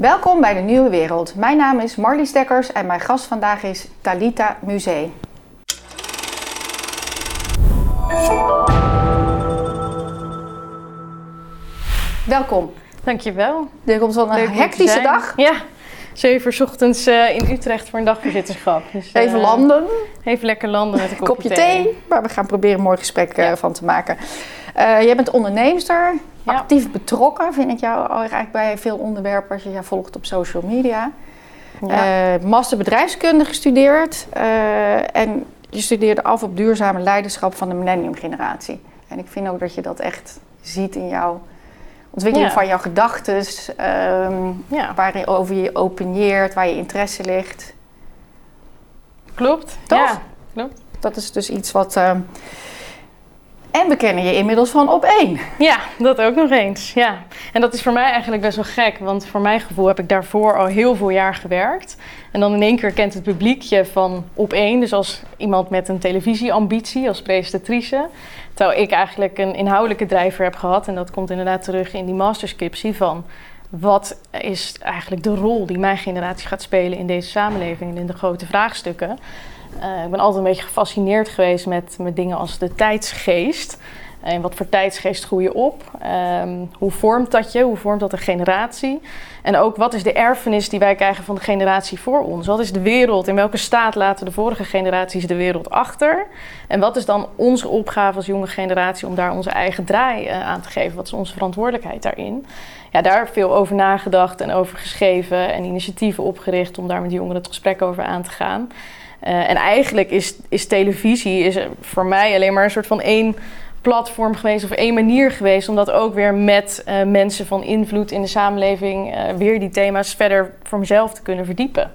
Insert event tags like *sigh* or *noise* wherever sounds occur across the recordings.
Welkom bij de Nieuwe Wereld. Mijn naam is Marlies Stekkers en mijn gast vandaag is Talita Musee. Welkom. Dankjewel. Dit komt zo'n te hectische dag. Ja, zeven uur ochtends eh, in Utrecht voor een dagvoorzitterschap. Dus, *laughs* eh, Even landen, Even lekker landen met een kopje, kopje thee. Maar we gaan proberen een mooi gesprek eh, Ja. van te maken. Eh, jij bent onderneemster, Ja. actief betrokken, vind ik jou eigenlijk bij veel onderwerpen als je jou volgt op social media. Ja. Eh, master bedrijfskunde gestudeerd eh, en je studeerde af op duurzame leiderschap van de millenniumgeneratie. En ik vind ook dat je dat echt ziet in jouw ontwikkeling Ja. van jouw gedachten, ehm ja, waarover je opineert, waar je interesse ligt. klopt. Toch? Ja. Dat is dus iets wat. ehm, en we kennen je inmiddels van op één. ja, dat ook nog eens. Ja. En dat is voor mij eigenlijk best wel gek, want voor mijn gevoel heb ik daarvoor al heel veel jaar gewerkt. En dan in één keer kent het publiek je van op één, dus als iemand met een televisieambitie, als presentatrice. Terwijl ik eigenlijk een inhoudelijke drijver heb gehad. En dat komt inderdaad terug in die masterscriptie van... wat is eigenlijk de rol die mijn generatie gaat spelen in deze samenleving... en in de grote vraagstukken. Eh, ik ben altijd een beetje gefascineerd geweest met, met dingen als de tijdsgeest. En wat voor tijdsgeest groei je op? Ehm, hoe vormt dat je? Hoe vormt dat een generatie? En ook wat is de erfenis die wij krijgen van de generatie voor ons? Wat is de wereld? In welke staat laten de vorige generaties de wereld achter? En wat is dan onze opgave als jonge generatie om daar onze eigen draai eh, aan te geven? Wat is onze verantwoordelijkheid daarin? Ja, daar veel over nagedacht en over geschreven en initiatieven opgericht om daar met jongeren het gesprek over aan te gaan. Eh, en eigenlijk is, is televisie is voor mij alleen maar een soort van één platform geweest of één manier geweest om dat ook weer met eh, mensen van invloed in de samenleving eh, weer die thema's verder voor mezelf te kunnen verdiepen.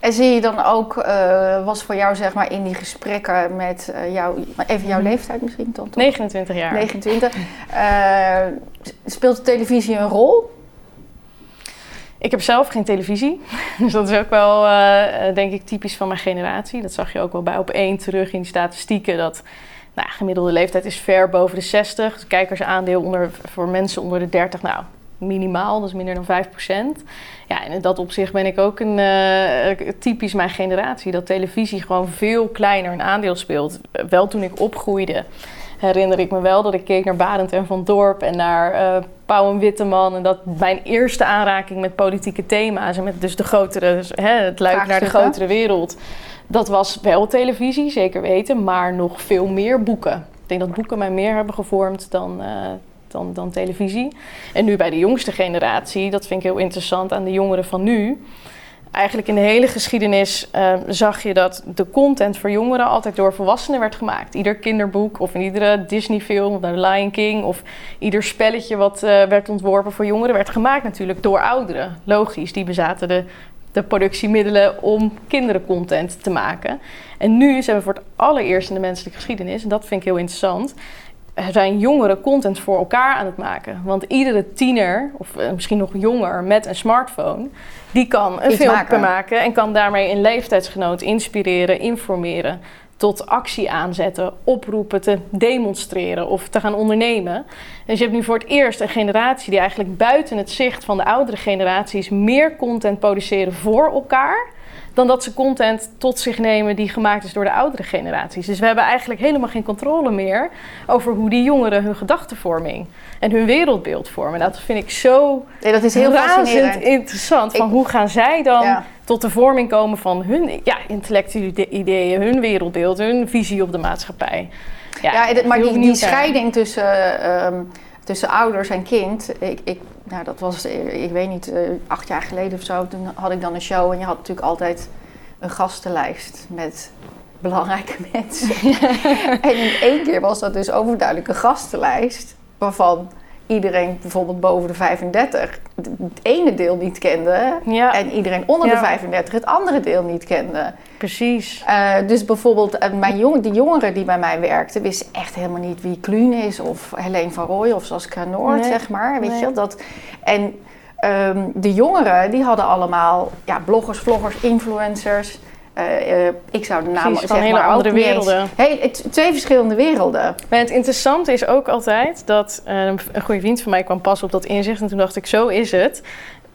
En zie je dan ook, was voor jou zeg maar in die gesprekken met jou, even jouw leeftijd misschien dan toch? 29 jaar. 29. Eh, speelt de televisie een rol? Ik heb zelf geen televisie. *laughs* Dus dat is ook wel, eh, eh, denk ik, typisch van mijn generatie. Dat zag je ook wel bij op één terug in die statistieken. Dat nou, gemiddelde leeftijd is ver boven de 60. Het kijkersaandeel onder, voor mensen onder de 30, nou, minimaal. Is minder dan 5% Ja, en in dat opzicht ben ik ook een, eh, typisch mijn generatie. Dat televisie gewoon veel kleiner een aandeel speelt. Wel toen ik opgroeide herinner ik me wel dat ik keek naar Barend en Van Dorp en naar eh Pauw en Witteman. En dat mijn eerste aanraking met politieke thema's en met dus de grotere, hè, het luik naar de grotere wereld. Dat was wel televisie, zeker weten, maar nog veel meer boeken. Ik denk dat boeken mij meer hebben gevormd dan, eh, dan, dan televisie. En nu bij de jongste generatie, dat vind ik heel interessant aan de jongeren van nu. Eigenlijk in de hele geschiedenis eh, zag je dat de content voor jongeren altijd door volwassenen werd gemaakt. Ieder kinderboek of in iedere Disney-film of The Lion King of ieder spelletje wat eh, werd ontworpen voor jongeren werd gemaakt natuurlijk door ouderen. Logisch, die bezaten de, de productiemiddelen om kinderencontent te maken. En nu zijn we voor het allereerst in de menselijke geschiedenis, en dat vind ik heel interessant, er zijn jongeren content voor elkaar aan het maken. Want iedere tiener, of eh, misschien nog jonger, met een smartphone, die kan een Iets filmpje maken. maken. en kan daarmee een leeftijdsgenoot inspireren, informeren, tot actie aanzetten, oproepen te demonstreren of te gaan ondernemen. Dus je hebt nu voor het eerst een generatie die eigenlijk buiten het zicht van de oudere generaties meer content produceren voor elkaar dan dat ze content tot zich nemen die gemaakt is door de oudere generaties. Dus we hebben eigenlijk helemaal geen controle meer over hoe die jongeren hun gedachtenvorming en hun wereldbeeld vormen. Nou, dat vind ik zo Nee, dat is heel razend interessant. Van Ik- hoe gaan zij dan Ja. tot de vorming komen van hun ja, intellectuele ide- ideeën, hun wereldbeeld, hun visie op de maatschappij. Ja, en dit- maar die, die scheiding tussen, ehm, tussen ouders en kind, ik, ik, nou, dat was, eh, ik weet niet, eh, acht jaar geleden of zo, toen had ik dan een show en je had natuurlijk altijd een gastenlijst met *laughs* belangrijke mensen. en in één keer was dat dus overduidelijk een gastenlijst waarvan iedereen bijvoorbeeld boven de 35 het ene deel niet kende Ja, en iedereen onder de Ja. 35 het andere deel niet kende. precies. Eh, dus bijvoorbeeld, eh, mijn jong, die jongeren die bij mij werkten, wisten echt helemaal niet wie Kluun is of Helene van Rooij of Saskia Noord, Nee, zeg maar. Weet nee. je dat. En ehm, de jongeren, die hadden allemaal ja, bloggers, vloggers, influencers. Eh, eh, ik zou de Precies, van zeg hele maar andere werelden. Hey, het- twee verschillende werelden. Maar het interessante is ook altijd dat eh, een goede vriend van mij kwam pas op dat inzicht en toen dacht ik, zo is het.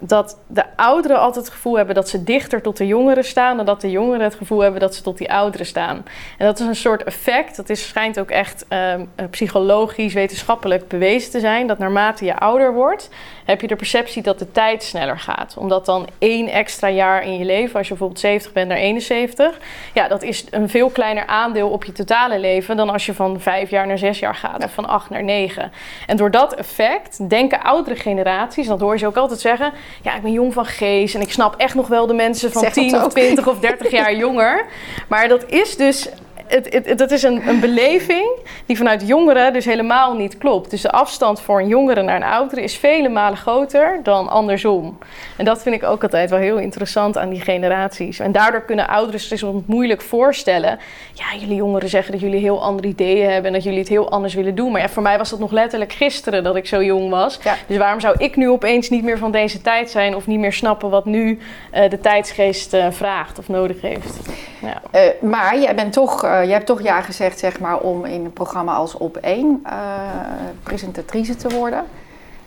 dat de ouderen altijd het gevoel hebben dat ze dichter tot de jongeren staan, dan dat de jongeren het gevoel hebben dat ze tot die ouderen staan. En dat is een soort effect, dat is, schijnt ook echt um, psychologisch, wetenschappelijk bewezen te zijn, dat naarmate je ouder wordt, heb je de perceptie dat de tijd sneller gaat. Omdat dan één extra jaar in je leven, als je bijvoorbeeld 70 bent naar 71, ja, dat is een veel kleiner aandeel op je totale leven dan als je van vijf jaar naar zes jaar gaat, of van acht naar negen. En door dat effect denken oudere generaties, dat hoor je ook altijd zeggen, ja, ik ben jong van geest en ik snap echt nog wel de mensen van 10 of 20 of 30 *laughs* jaar jonger. Maar dat is dus het, het, dat is een, een beleving die vanuit jongeren dus helemaal niet klopt. Dus de afstand voor een jongere naar een oudere is vele malen groter dan andersom. En dat vind ik ook altijd wel heel interessant aan die generaties. En daardoor kunnen ouderen zich moeilijk voorstellen. Ja, jullie jongeren zeggen dat jullie heel andere ideeën hebben en dat jullie het heel anders willen doen. Maar ja, voor mij was dat nog letterlijk gisteren dat ik zo jong was. Dus waarom zou ik nu opeens niet meer van deze tijd zijn of niet meer snappen wat nu uh, de tijdsgeest uh, vraagt of nodig heeft? Ja. Uh, maar jij bent toch je hebt toch ja gezegd zeg maar, om in een programma als Op 1 uh, presentatrice te worden.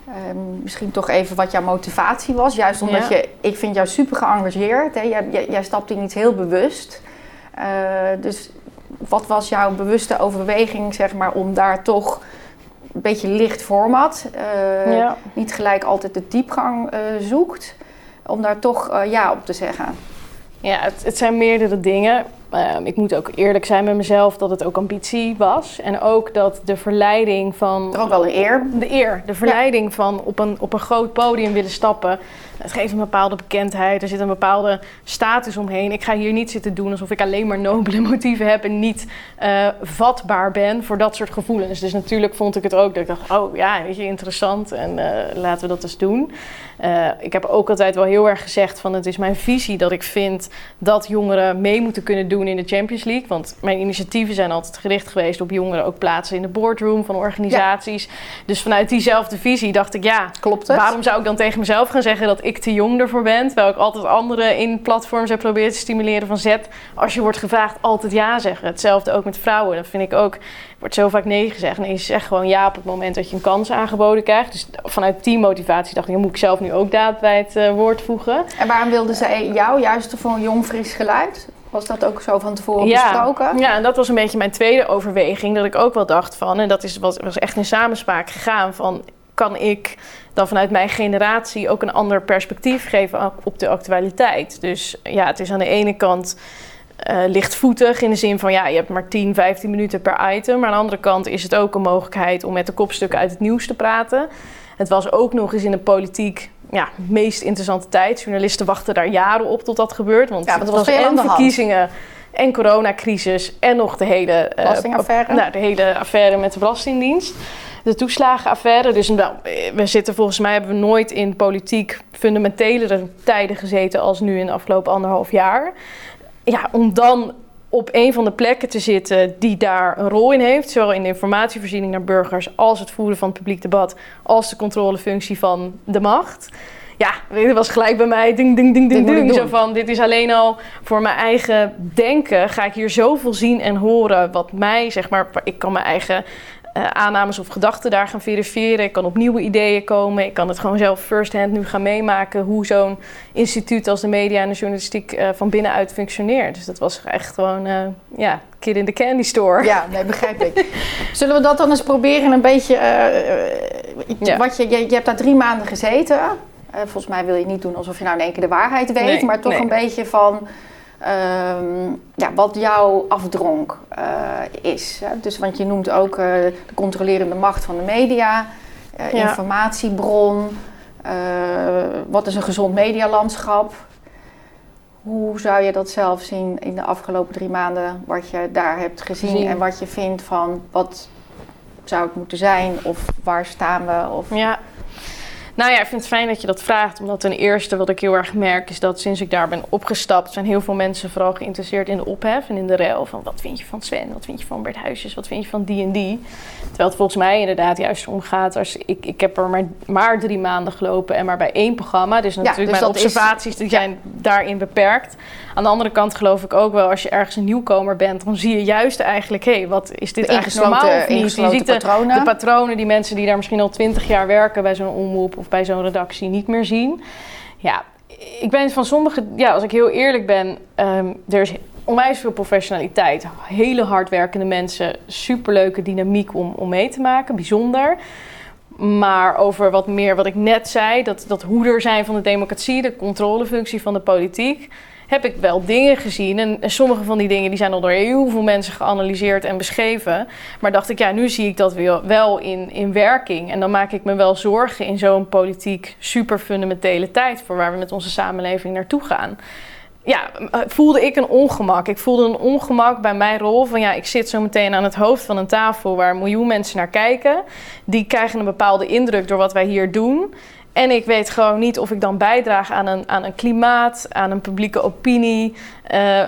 Uh, misschien toch even wat jouw motivatie was. Juist omdat ja. je, ik vind jou super geëngageerd. Hè? Jij, jij, jij stapt in iets heel bewust. Uh, dus wat was jouw bewuste overweging zeg maar, om daar toch een beetje licht format, ja. niet gelijk altijd de diepgang zoekt, om daar toch ja op te zeggen? Ja, het, het zijn meerdere dingen. Um, ik moet ook eerlijk zijn met mezelf dat het ook ambitie was. En ook dat de verleiding van. Er ook wel een eer. De eer. De verleiding ja. van op een, op een groot podium willen stappen. Het geeft een bepaalde bekendheid. Er zit een bepaalde status omheen. Ik ga hier niet zitten doen alsof ik alleen maar nobele *laughs* motieven heb en niet uh, vatbaar ben voor dat soort gevoelens. Dus natuurlijk vond ik het ook dat ik dacht: oh ja, weet je, interessant en uh, laten we dat eens doen. Uh, ik heb ook altijd wel heel erg gezegd: van het is mijn visie dat ik vind dat jongeren mee moeten kunnen doen in de Champions League. Want mijn initiatieven zijn altijd gericht geweest op jongeren ook plaatsen in de boardroom van organisaties. Ja. Dus vanuit diezelfde visie dacht ik: ja, klopt het? Waarom zou ik dan tegen mezelf gaan zeggen dat ik te jong ervoor ben? Terwijl ik altijd anderen in platforms heb proberen te stimuleren van zet. Als je wordt gevraagd, altijd ja zeggen. Hetzelfde ook met vrouwen. Dat vind ik ook. Wordt zo vaak nee gezegd. Nee, zeg gewoon ja op het moment dat je een kans aangeboden krijgt. Dus vanuit die motivatie dacht ik, dan moet ik zelf nu ook daad bij het uh, woord voegen. En waarom wilden zij jou juist voor een jong fris geluid? Was dat ook zo van tevoren ja, besproken? Ja, en dat was een beetje mijn tweede overweging. Dat ik ook wel dacht van, en dat is, was, was echt in samenspraak gegaan van... kan ik dan vanuit mijn generatie ook een ander perspectief geven op de actualiteit? Dus ja, het is aan de ene kant... Uh, lichtvoetig in de zin van ja, je hebt maar 10, 15 minuten per item. Maar aan de andere kant is het ook een mogelijkheid om met de kopstukken uit het nieuws te praten. Het was ook nog eens in de politiek ja, meest interessante tijd. Journalisten wachten daar jaren op tot dat gebeurt. Want ja, het was en verkiezingen en coronacrisis en nog de hele, Belastingaffaire. Uh, nou, de hele affaire met de Belastingdienst. De toeslagenaffaire. Dus nou, we zitten volgens mij hebben we nooit in politiek fundamentelere tijden gezeten als nu in de afgelopen anderhalf jaar. Ja, om dan op een van de plekken te zitten die daar een rol in heeft. Zowel in de informatievoorziening naar burgers als het voeren van het publiek debat, als de controlefunctie van de macht. Ja, dit was gelijk bij mij ding, ding, ding, ding, ding. Zo van, dit is alleen al voor mijn eigen denken. Ga ik hier zoveel zien en horen wat mij, zeg maar, ik kan mijn eigen uh, aannames of gedachten daar gaan verifiëren. Ik kan op nieuwe ideeën komen. Ik kan het gewoon zelf first-hand nu gaan meemaken hoe zo'n instituut als de media en de journalistiek uh, van binnenuit functioneert. Dus dat was echt gewoon, uh, ja, kid in the candy store. Ja, nee, begrijp ik. *laughs* Zullen we dat dan eens proberen een beetje, ja. wat je, je, je, hebt daar drie maanden gezeten. volgens mij wil je niet doen alsof je nou in één keer de waarheid weet, nee, maar toch nee. een beetje van... Um, ja, wat jouw afdronk uh, is. Hè? Dus, want je noemt ook uh, de controlerende macht van de media, uh, ja. informatiebron, wat is een gezond medialandschap. Hoe zou je dat zelf zien in de afgelopen drie maanden, wat je daar hebt gezien Zien. en wat je vindt van wat zou het moeten zijn of waar staan we? Of... Ja. Nou ja, ik vind het fijn dat je dat vraagt. Omdat ten eerste wat ik heel erg merk is dat sinds ik daar ben opgestapt... zijn heel veel mensen vooral geïnteresseerd in de ophef en in de rel. Van wat vind je van Sven, wat vind je van Bert Huisjes, wat vind je van die en die. Terwijl het volgens mij inderdaad juist omgaat als... Ik, ik heb er maar, maar drie maanden gelopen en maar bij één programma. Dus natuurlijk ja, dus mijn observaties is, die zijn ja. daarin beperkt. Aan de andere kant geloof ik ook wel, als je ergens een nieuwkomer bent... dan zie je juist eigenlijk, hé, hey, wat is dit eigenlijk normaal of niet? Je ziet de patronen. de patronen, die mensen die daar misschien al twintig jaar werken bij zo'n omroep... of bij zo'n redactie niet meer zien. Ja, ik ben van sommige, ja, als ik heel eerlijk ben, ehm, er is onwijs veel professionaliteit. Hele hardwerkende mensen, superleuke dynamiek om, om mee te maken, bijzonder. Maar over wat meer wat ik net zei, dat, dat hoeder zijn van de democratie, de controlefunctie van de politiek, heb ik wel dingen gezien. En, sommige van die dingen die zijn al door heel veel mensen geanalyseerd en beschreven. Maar dacht ik, ja, nu zie ik dat wel in, in werking. En dan maak ik me wel zorgen in zo'n politiek super fundamentele tijd voor waar we met onze samenleving naartoe gaan ja, voelde ik een ongemak. Ik voelde een ongemak bij mijn rol van ja, ik zit zo meteen aan het hoofd van een tafel waar een miljoen mensen naar kijken. Die krijgen een bepaalde indruk door wat wij hier doen. En ik weet gewoon niet of ik dan bijdraag aan een, aan een klimaat, aan een publieke opinie. Uh,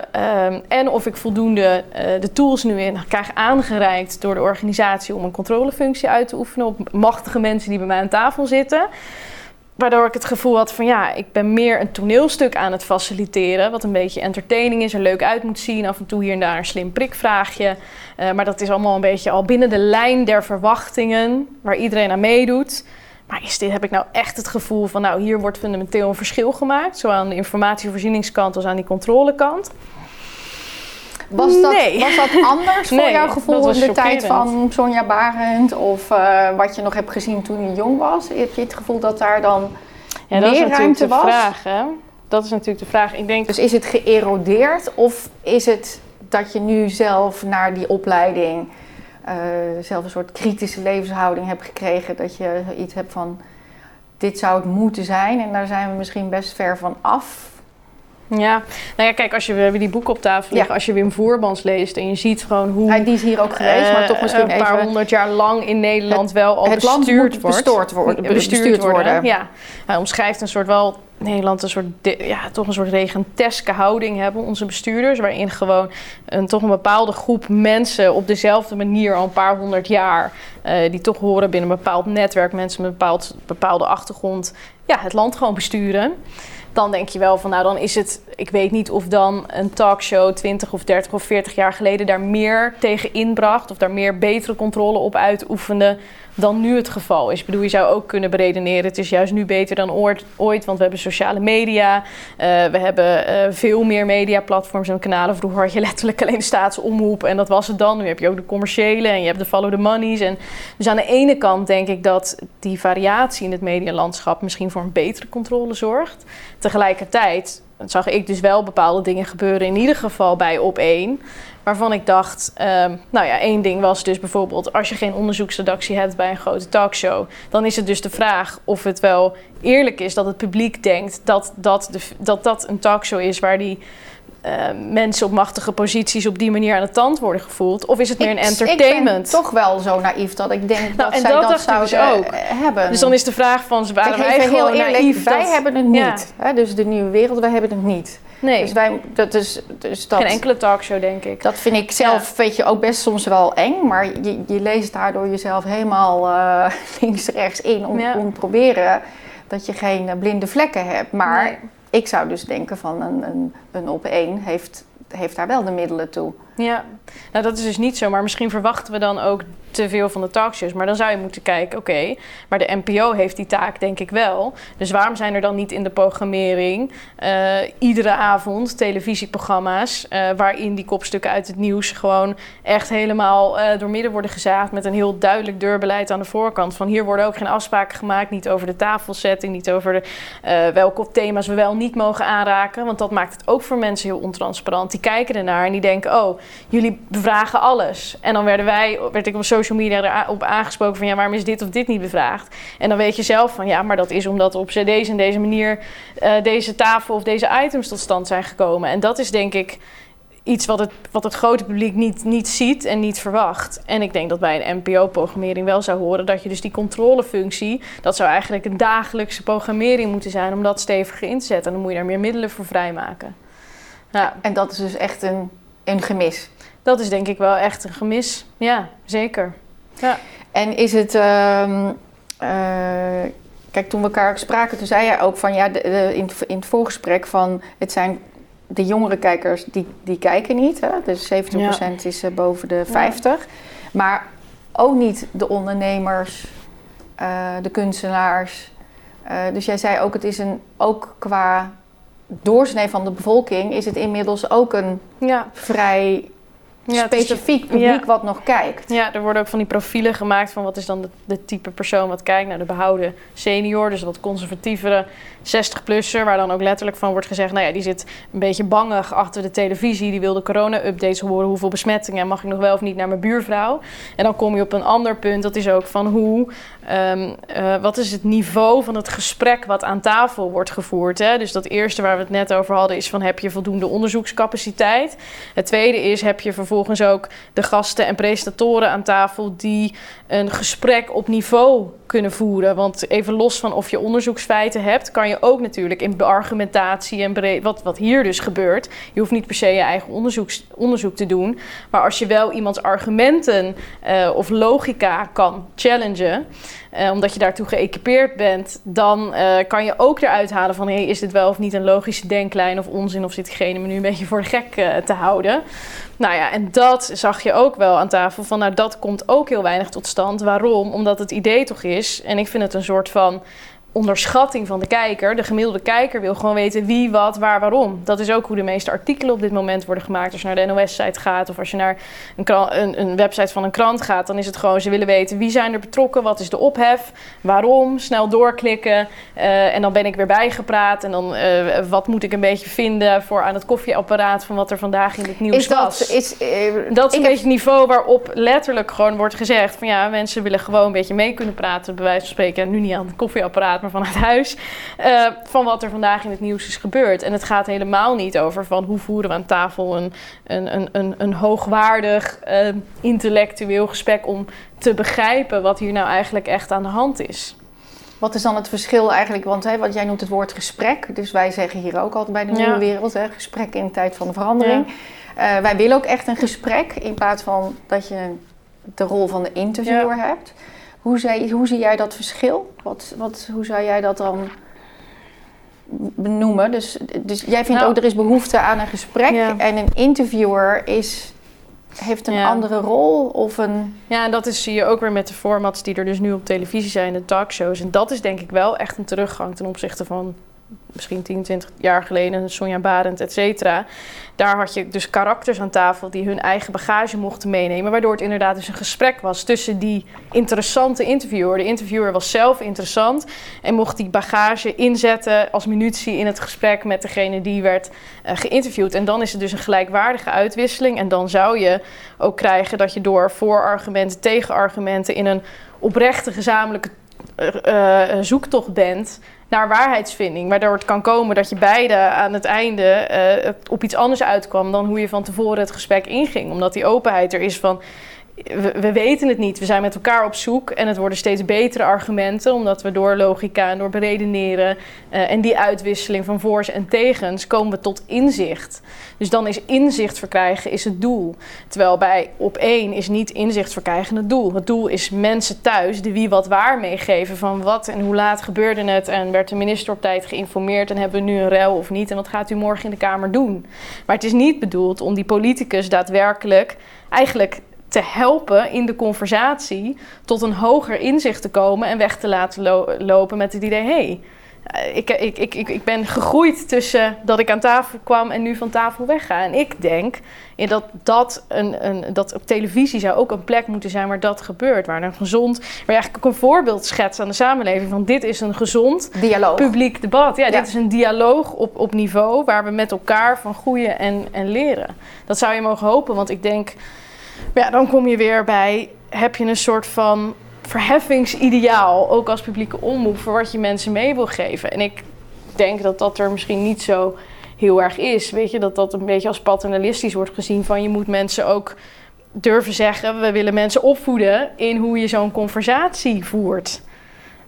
en of ik voldoende uh, de tools nu in krijg aangereikt door de organisatie om een controlefunctie uit te oefenen op machtige mensen die bij mij aan tafel zitten. Waardoor ik het gevoel had van ja, ik ben meer een toneelstuk aan het faciliteren. Wat een beetje entertaining is, er leuk uit moet zien. Af en toe hier en daar een slim prikvraagje. Uh, maar dat is allemaal een beetje al binnen de lijn der verwachtingen waar iedereen aan meedoet. Maar is dit, heb ik nou echt het gevoel van nou, hier wordt fundamenteel een verschil gemaakt. Zowel aan de informatievoorzieningskant als aan die controlekant. Was dat, was dat anders voor jouw gevoel in de tijd van Sonja Barend? Of uh, wat je nog hebt gezien toen je jong was? Heb je het gevoel dat daar dan ja, dat meer is ruimte de Vraag, hè? Dat is natuurlijk de vraag. Ik denk... Dus is het geërodeerd of is het dat je nu zelf naar die opleiding zelf een soort kritische levenshouding hebt gekregen? Dat je iets hebt van dit zou het moeten zijn en daar zijn we misschien best ver van af. Ja, nou ja, kijk, als je, we hebben die boek op tafel liggen. Als je Wim Voerbans leest en je ziet gewoon hoe... Ja, die is hier ook geweest, maar toch eh, misschien Een paar honderd jaar lang in Nederland wel al het bestuurd wordt. Bestuurd worden. Bestuurd worden. Ja. Hij omschrijft een soort wel... Nederland een soort, ja, toch een soort regenteske houding hebben, onze bestuurders. Waarin gewoon een, toch een bepaalde groep mensen op dezelfde manier al een paar honderd jaar... Uh, die toch horen binnen een bepaald netwerk, mensen met een bepaald, bepaalde achtergrond... ja, het land gewoon besturen dan denk je wel van, nou dan is het, ik weet niet of dan een talkshow 20 of 30 of 40 jaar geleden daar meer tegen inbracht of daar meer betere controle op uitoefende dan nu het geval is. Ik bedoel, je zou ook kunnen beredeneren, het is juist nu beter dan ooit, want we hebben sociale media, uh, we hebben uh, veel meer mediaplatforms en kanalen. Vroeger had je letterlijk alleen staatsomroep en dat was het dan. Nu heb je ook de commerciële en je hebt de follow the monies. En dus aan de ene kant denk ik dat die variatie in het medialandschap misschien voor een betere controle zorgt. Tegelijkertijd zag ik dus wel bepaalde dingen gebeuren, in ieder geval bij op één. Waarvan ik dacht, um, nou ja, één ding was dus bijvoorbeeld... als je geen onderzoeksredactie hebt bij een grote talkshow... dan is het dus de vraag of het wel eerlijk is dat het publiek denkt... dat dat, de, dat, dat een talkshow is waar die... Uh, mensen op machtige posities op die manier aan de tand worden gevoeld? Of is het meer een entertainment? Ik ben toch wel zo naïef dat ik denk nou, dat zij dat, dat zouden dus ook. hebben. Dus dan is de vraag van, ze waren wij heel eerlijk, naïef? Wij hebben het niet. Hè? Dus de nieuwe wereld, wij hebben het niet. Nee. Dus wij, dat is, dus dat, Geen enkele talkshow, denk ik. Dat vind ik zelf, weet je, ook best soms wel eng. Maar je, je leest daardoor jezelf helemaal uh, *laughs* links, rechts in om, om te proberen dat je geen eh, blinde vlekken hebt. Maar ik zou dus denken van een, een, een op één heeft, heeft daar wel de middelen toe. Ja, nou dat is dus niet zo. Maar misschien verwachten we dan ook te veel van de talkshows. Maar dan zou je moeten kijken, oké, maar de NPO heeft die taak denk ik wel. Dus waarom zijn er dan niet in de programmering uh, iedere avond televisieprogramma's... Uh, waarin die kopstukken uit het nieuws gewoon echt helemaal uh, door midden worden gezaagd... met een heel duidelijk deurbeleid aan de voorkant. Van hier worden ook geen afspraken gemaakt, niet over de tafelsetting... niet over de, welke thema's we wel niet mogen aanraken. Want dat maakt het ook voor mensen heel ontransparant. Die kijken ernaar en die denken, oh, jullie bevragen alles. En dan werden wij, werd ik op social media erop aangesproken van ja, waarom is dit of dit niet bevraagd? En dan weet je zelf van ja, maar dat is omdat op deze en deze manier uh, deze tafel of deze items tot stand zijn gekomen. En dat is denk ik iets wat het, wat het grote publiek niet, niet ziet en niet verwacht. En ik denk dat bij een NPO-programmering wel zou horen dat je dus die controlefunctie, dat zou eigenlijk een dagelijkse programmering moeten zijn om dat steviger in te zetten. En dan moet je daar meer middelen voor vrijmaken. Ja. En dat is dus echt een een gemis. Dat is denk ik wel echt een gemis. Ja, zeker. Ja. En is het. Uh, kijk, toen we elkaar spraken, toen zei jij ook van ja, de, in, in, het voorgesprek van het zijn de jongere kijkers die, die kijken niet. Hè? Dus 70% is uh, boven de 50. Maar ook niet de ondernemers, uh, de kunstenaars, dus jij zei ook, het is een, ook qua doorsnee van de bevolking, is het inmiddels ook een ja. vrij ja, specifiek publiek wat nog kijkt. Ja, er worden ook van die profielen gemaakt van wat is dan de, de type persoon wat kijkt. Nou, de behouden senior, dus wat conservatievere 60-plusser, waar dan ook letterlijk van wordt gezegd, nou ja, die zit een beetje bangig achter de televisie, die wil de corona-updates horen, hoeveel besmettingen, mag ik nog wel of niet naar mijn buurvrouw? En dan kom je op een ander punt, dat is ook van hoe, um, uh, wat is het niveau van het gesprek wat aan tafel wordt gevoerd? Hè? Dus dat eerste waar we het net over hadden is van heb je voldoende onderzoekscapaciteit? Het tweede is heb je vervolgens ook de gasten en presentatoren aan tafel die een gesprek op niveau kunnen voeren. Want even los van of je onderzoeksfeiten hebt, kan je ook natuurlijk in argumentatie en wat, wat hier dus gebeurt. Je hoeft niet per se je eigen onderzoek te doen. Maar als je wel iemands argumenten uh, of logica kan challengen. Uh, omdat je daartoe geëquipeerd bent, dan uh, kan je ook eruit halen van hey, is dit wel of niet een logische denklijn of onzin of zit diegene me nu een beetje voor de gek uh, te houden. Nou ja, en dat zag je ook wel aan tafel van nou dat komt ook heel weinig tot stand. Waarom? Omdat het idee toch is, en ik vind het een soort van onderschatting van de kijker. De gemiddelde kijker wil gewoon weten wie, wat, waar, waarom. Dat is ook hoe de meeste artikelen op dit moment worden gemaakt. Als je naar de NOS-site gaat of als je naar een, een, een, website van een krant gaat, dan is het gewoon ze willen weten wie zijn er betrokken, wat is de ophef, waarom, snel doorklikken uh, en dan ben ik weer bijgepraat en dan uh, wat moet ik een beetje vinden voor aan het koffieapparaat van wat er vandaag in het nieuws is dat, was. Is, uh, dat is een beetje het niveau waarop letterlijk gewoon wordt gezegd van ja, mensen willen gewoon een beetje mee kunnen praten, bij wijze van spreken, nu niet aan het koffieapparaat maar vanuit huis, uh, van wat er vandaag in het nieuws is gebeurd. En het gaat helemaal niet over van hoe voeren we aan tafel een, een, een, een, een hoogwaardig uh, intellectueel gesprek om te begrijpen wat hier nou eigenlijk echt aan de hand is. Wat is dan het verschil eigenlijk? Want hè, wat jij noemt het woord gesprek. Dus wij zeggen hier ook altijd bij de nieuwe wereld: hè, gesprek in de tijd van de verandering. Ja. Uh, wij willen ook echt een gesprek in plaats van dat je de rol van de interviewer ja. hebt. Hoe, zie, hoe zie jij dat verschil? Wat, wat, hoe zou jij dat dan benoemen? Dus, dus jij vindt nou, ook er is behoefte aan een gesprek en een interviewer is, heeft een andere rol of een... Ja, en dat is, zie je ook weer met de formats die er dus nu op televisie zijn, de talkshows. En dat is denk ik wel echt een teruggang ten opzichte van misschien 10, 20 jaar geleden, Sonja Barend, et cetera. Daar had je dus karakters aan tafel die hun eigen bagage mochten meenemen. Waardoor het inderdaad dus een gesprek was tussen die interessante interviewer. De interviewer was zelf interessant en mocht die bagage inzetten als munitie in het gesprek met degene die werd uh, geïnterviewd. En dan is het dus een gelijkwaardige uitwisseling. En dan zou je ook krijgen dat je door voorargumenten, tegenargumenten in een oprechte gezamenlijke zoektocht bent naar waarheidsvinding. Waardoor het kan komen dat je beide aan het einde uh, op iets anders uitkwam dan hoe je van tevoren het gesprek inging. Omdat die openheid er is van we, weten het niet. We zijn met elkaar op zoek en het worden steeds betere argumenten, omdat we door logica en door beredeneren uh, en die uitwisseling van voor's en tegens komen we tot inzicht. Dus dan is inzicht verkrijgen is het doel. Terwijl bij op één is niet inzicht verkrijgen het doel. Het doel is mensen thuis de wie wat waar meegeven van wat en hoe laat gebeurde het en werd de minister op tijd geïnformeerd en hebben we nu een rel of niet en wat gaat u morgen in de Kamer doen. Maar het is niet bedoeld om die politicus daadwerkelijk eigenlijk te helpen in de conversatie tot een hoger inzicht te komen en weg te laten lopen met het idee: hé, hey, ik, ik, ik, ik, ben gegroeid tussen dat ik aan tafel kwam en nu van tafel wegga. En ik denk dat, dat, een, een, dat op televisie zou ook een plek moeten zijn waar dat gebeurt. Waar een gezond, waar je eigenlijk ook een voorbeeld schetst aan de samenleving van dit is een gezond dialoog. publiek debat. Ja, dit is een dialoog op, op niveau waar we met elkaar van groeien en, en leren. Dat zou je mogen hopen, want ik denk ja, dan kom je weer bij, heb je een soort van verheffingsideaal, ook als publieke omroep, voor wat je mensen mee wil geven. En ik denk dat dat er misschien niet zo heel erg is. Weet je, dat dat een beetje als paternalistisch wordt gezien van je moet mensen ook durven zeggen, we willen mensen opvoeden in hoe je zo'n conversatie voert.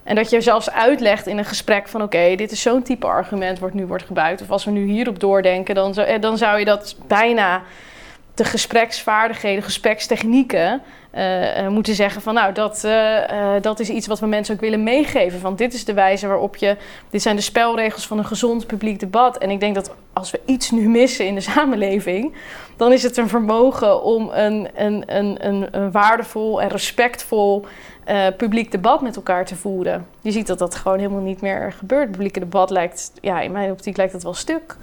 En dat je zelfs uitlegt in een gesprek van oké, dit is zo'n type argument wat nu wordt gebruikt. Of als we nu hierop doordenken, dan eh, dan zou je dat bijna de gespreksvaardigheden, gesprekstechnieken uh, moeten zeggen van nou, dat, uh, dat is iets wat we mensen ook willen meegeven. Van dit is de wijze waarop je, dit zijn de spelregels van een gezond publiek debat. En ik denk dat als we iets nu missen in de samenleving, dan is het een vermogen om een, een, een, een, een waardevol en respectvol eh, publiek debat met elkaar te voeren. Je ziet dat dat gewoon helemaal niet meer gebeurt. Het publieke debat lijkt, ja, in mijn optiek lijkt het wel stuk.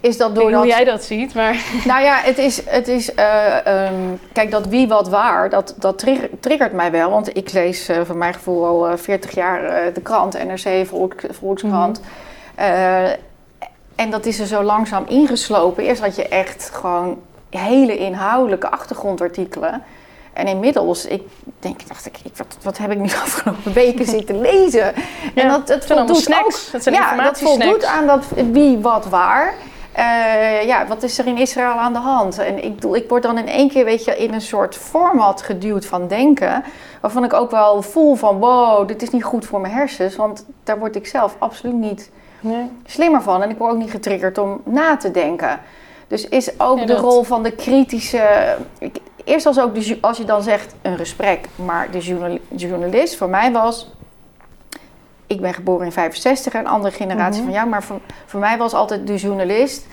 Is dat Ik weet niet doordat... hoe jij dat ziet, maar... *laughs* Nou ja, het is... Het is eh, ehm, kijk, dat wie wat waar, dat, dat trigger- triggert mij wel. Want ik lees eh van mijn gevoel al eh, 40 jaar de krant, NRC, Volk, Volkskrant. Eh, en dat is er zo langzaam ingeslopen. Eerst had je echt gewoon hele inhoudelijke achtergrondartikelen. En inmiddels, ik denk, dacht ik, ik wat, wat heb ik nu de afgelopen weken *laughs* zitten lezen? Ja, en dat, het voldoet snacks. ook, Het zijn ja, dat voldoet aan dat wie, wat, waar. Eh, ja, wat is er in Israël aan de hand? En ik, ik word dan in één keer, weet je, in een soort format geduwd van denken. Waarvan ik ook wel voel van, wow, dit is niet goed voor mijn hersens. Want daar word ik zelf absoluut niet Nee. slimmer van. En ik word ook niet getriggerd om na te denken. Dus is ook Ja, de rol van de kritische. ik- eerst als ook de, als je dan zegt een gesprek, maar de journal- journalist voor mij was. Ik ben geboren in 65, een andere generatie Mhm. van jou, maar voor, voor mij was altijd de journalist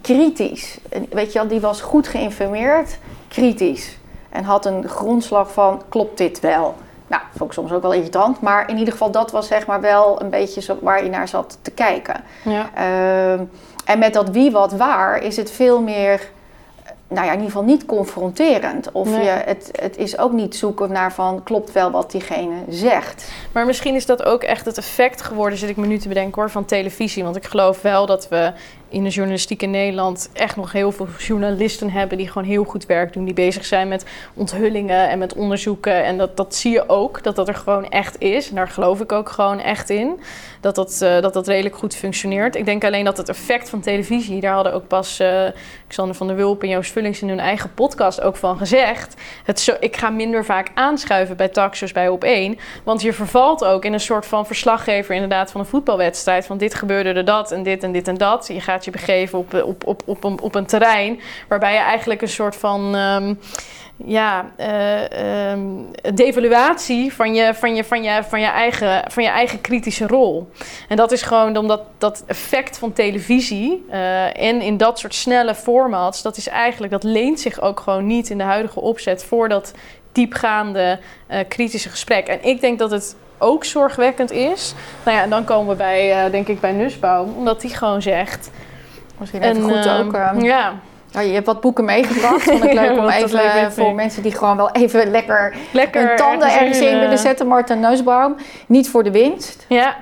kritisch. En weet je wel, die was goed geïnformeerd, kritisch. En had een grondslag van: klopt dit wel? Nou, vond ik soms ook wel irritant, maar in ieder geval, dat was zeg maar wel een beetje zo waar je naar zat te kijken. Ja. Ehm, en met dat wie wat waar is het veel meer, nou ja, in ieder geval niet confronterend. Of Nee. je, het, het is ook niet zoeken naar van klopt wel wat diegene zegt. Maar misschien is dat ook echt het effect geworden, zit ik me nu te bedenken hoor, van televisie. Want ik geloof wel dat we in de journalistiek in Nederland echt nog heel veel journalisten hebben die gewoon heel goed werk doen. Die bezig zijn met onthullingen en met onderzoeken. En dat, dat zie je ook, dat dat er gewoon echt is. En daar geloof ik ook gewoon echt in. Dat dat, eh, dat dat redelijk goed functioneert. Ik denk alleen dat het effect van televisie, daar hadden ook pas eh, Xander van der Wulp en Joost Vullings in hun eigen podcast ook van gezegd. Het zo, ik ga minder vaak aanschuiven bij Taxus bij op één. Want je vervalt ook in een soort van verslaggever inderdaad van een voetbalwedstrijd. Van dit gebeurde er dat en dit en dit en dat. Je gaat je begeven op, op, op, op, een, op een terrein waarbij je eigenlijk een soort van... ehm, ja, eh, ehm, devaluatie van je, van, je, van, je, van, je eigen, van je eigen kritische rol. En dat is gewoon omdat dat effect van televisie eh, en in dat soort snelle formats, dat is eigenlijk, dat leent zich ook gewoon niet in de huidige opzet voor dat diepgaande eh, kritische gesprek. En ik denk dat het ook zorgwekkend is. Nou ja, en dan komen we bij, denk ik, bij Nussbaum, omdat die gewoon zegt. Misschien even goed ehm, ook. ja, ja, je hebt wat boeken meegebracht. Vond ik Ja, *laughs* leuk om even leuk eh, voor mensen die gewoon wel even lekker lekker. hun tanden ergens in eh, willen zetten. Martin Neusbaum. Niet voor de winst. Ja,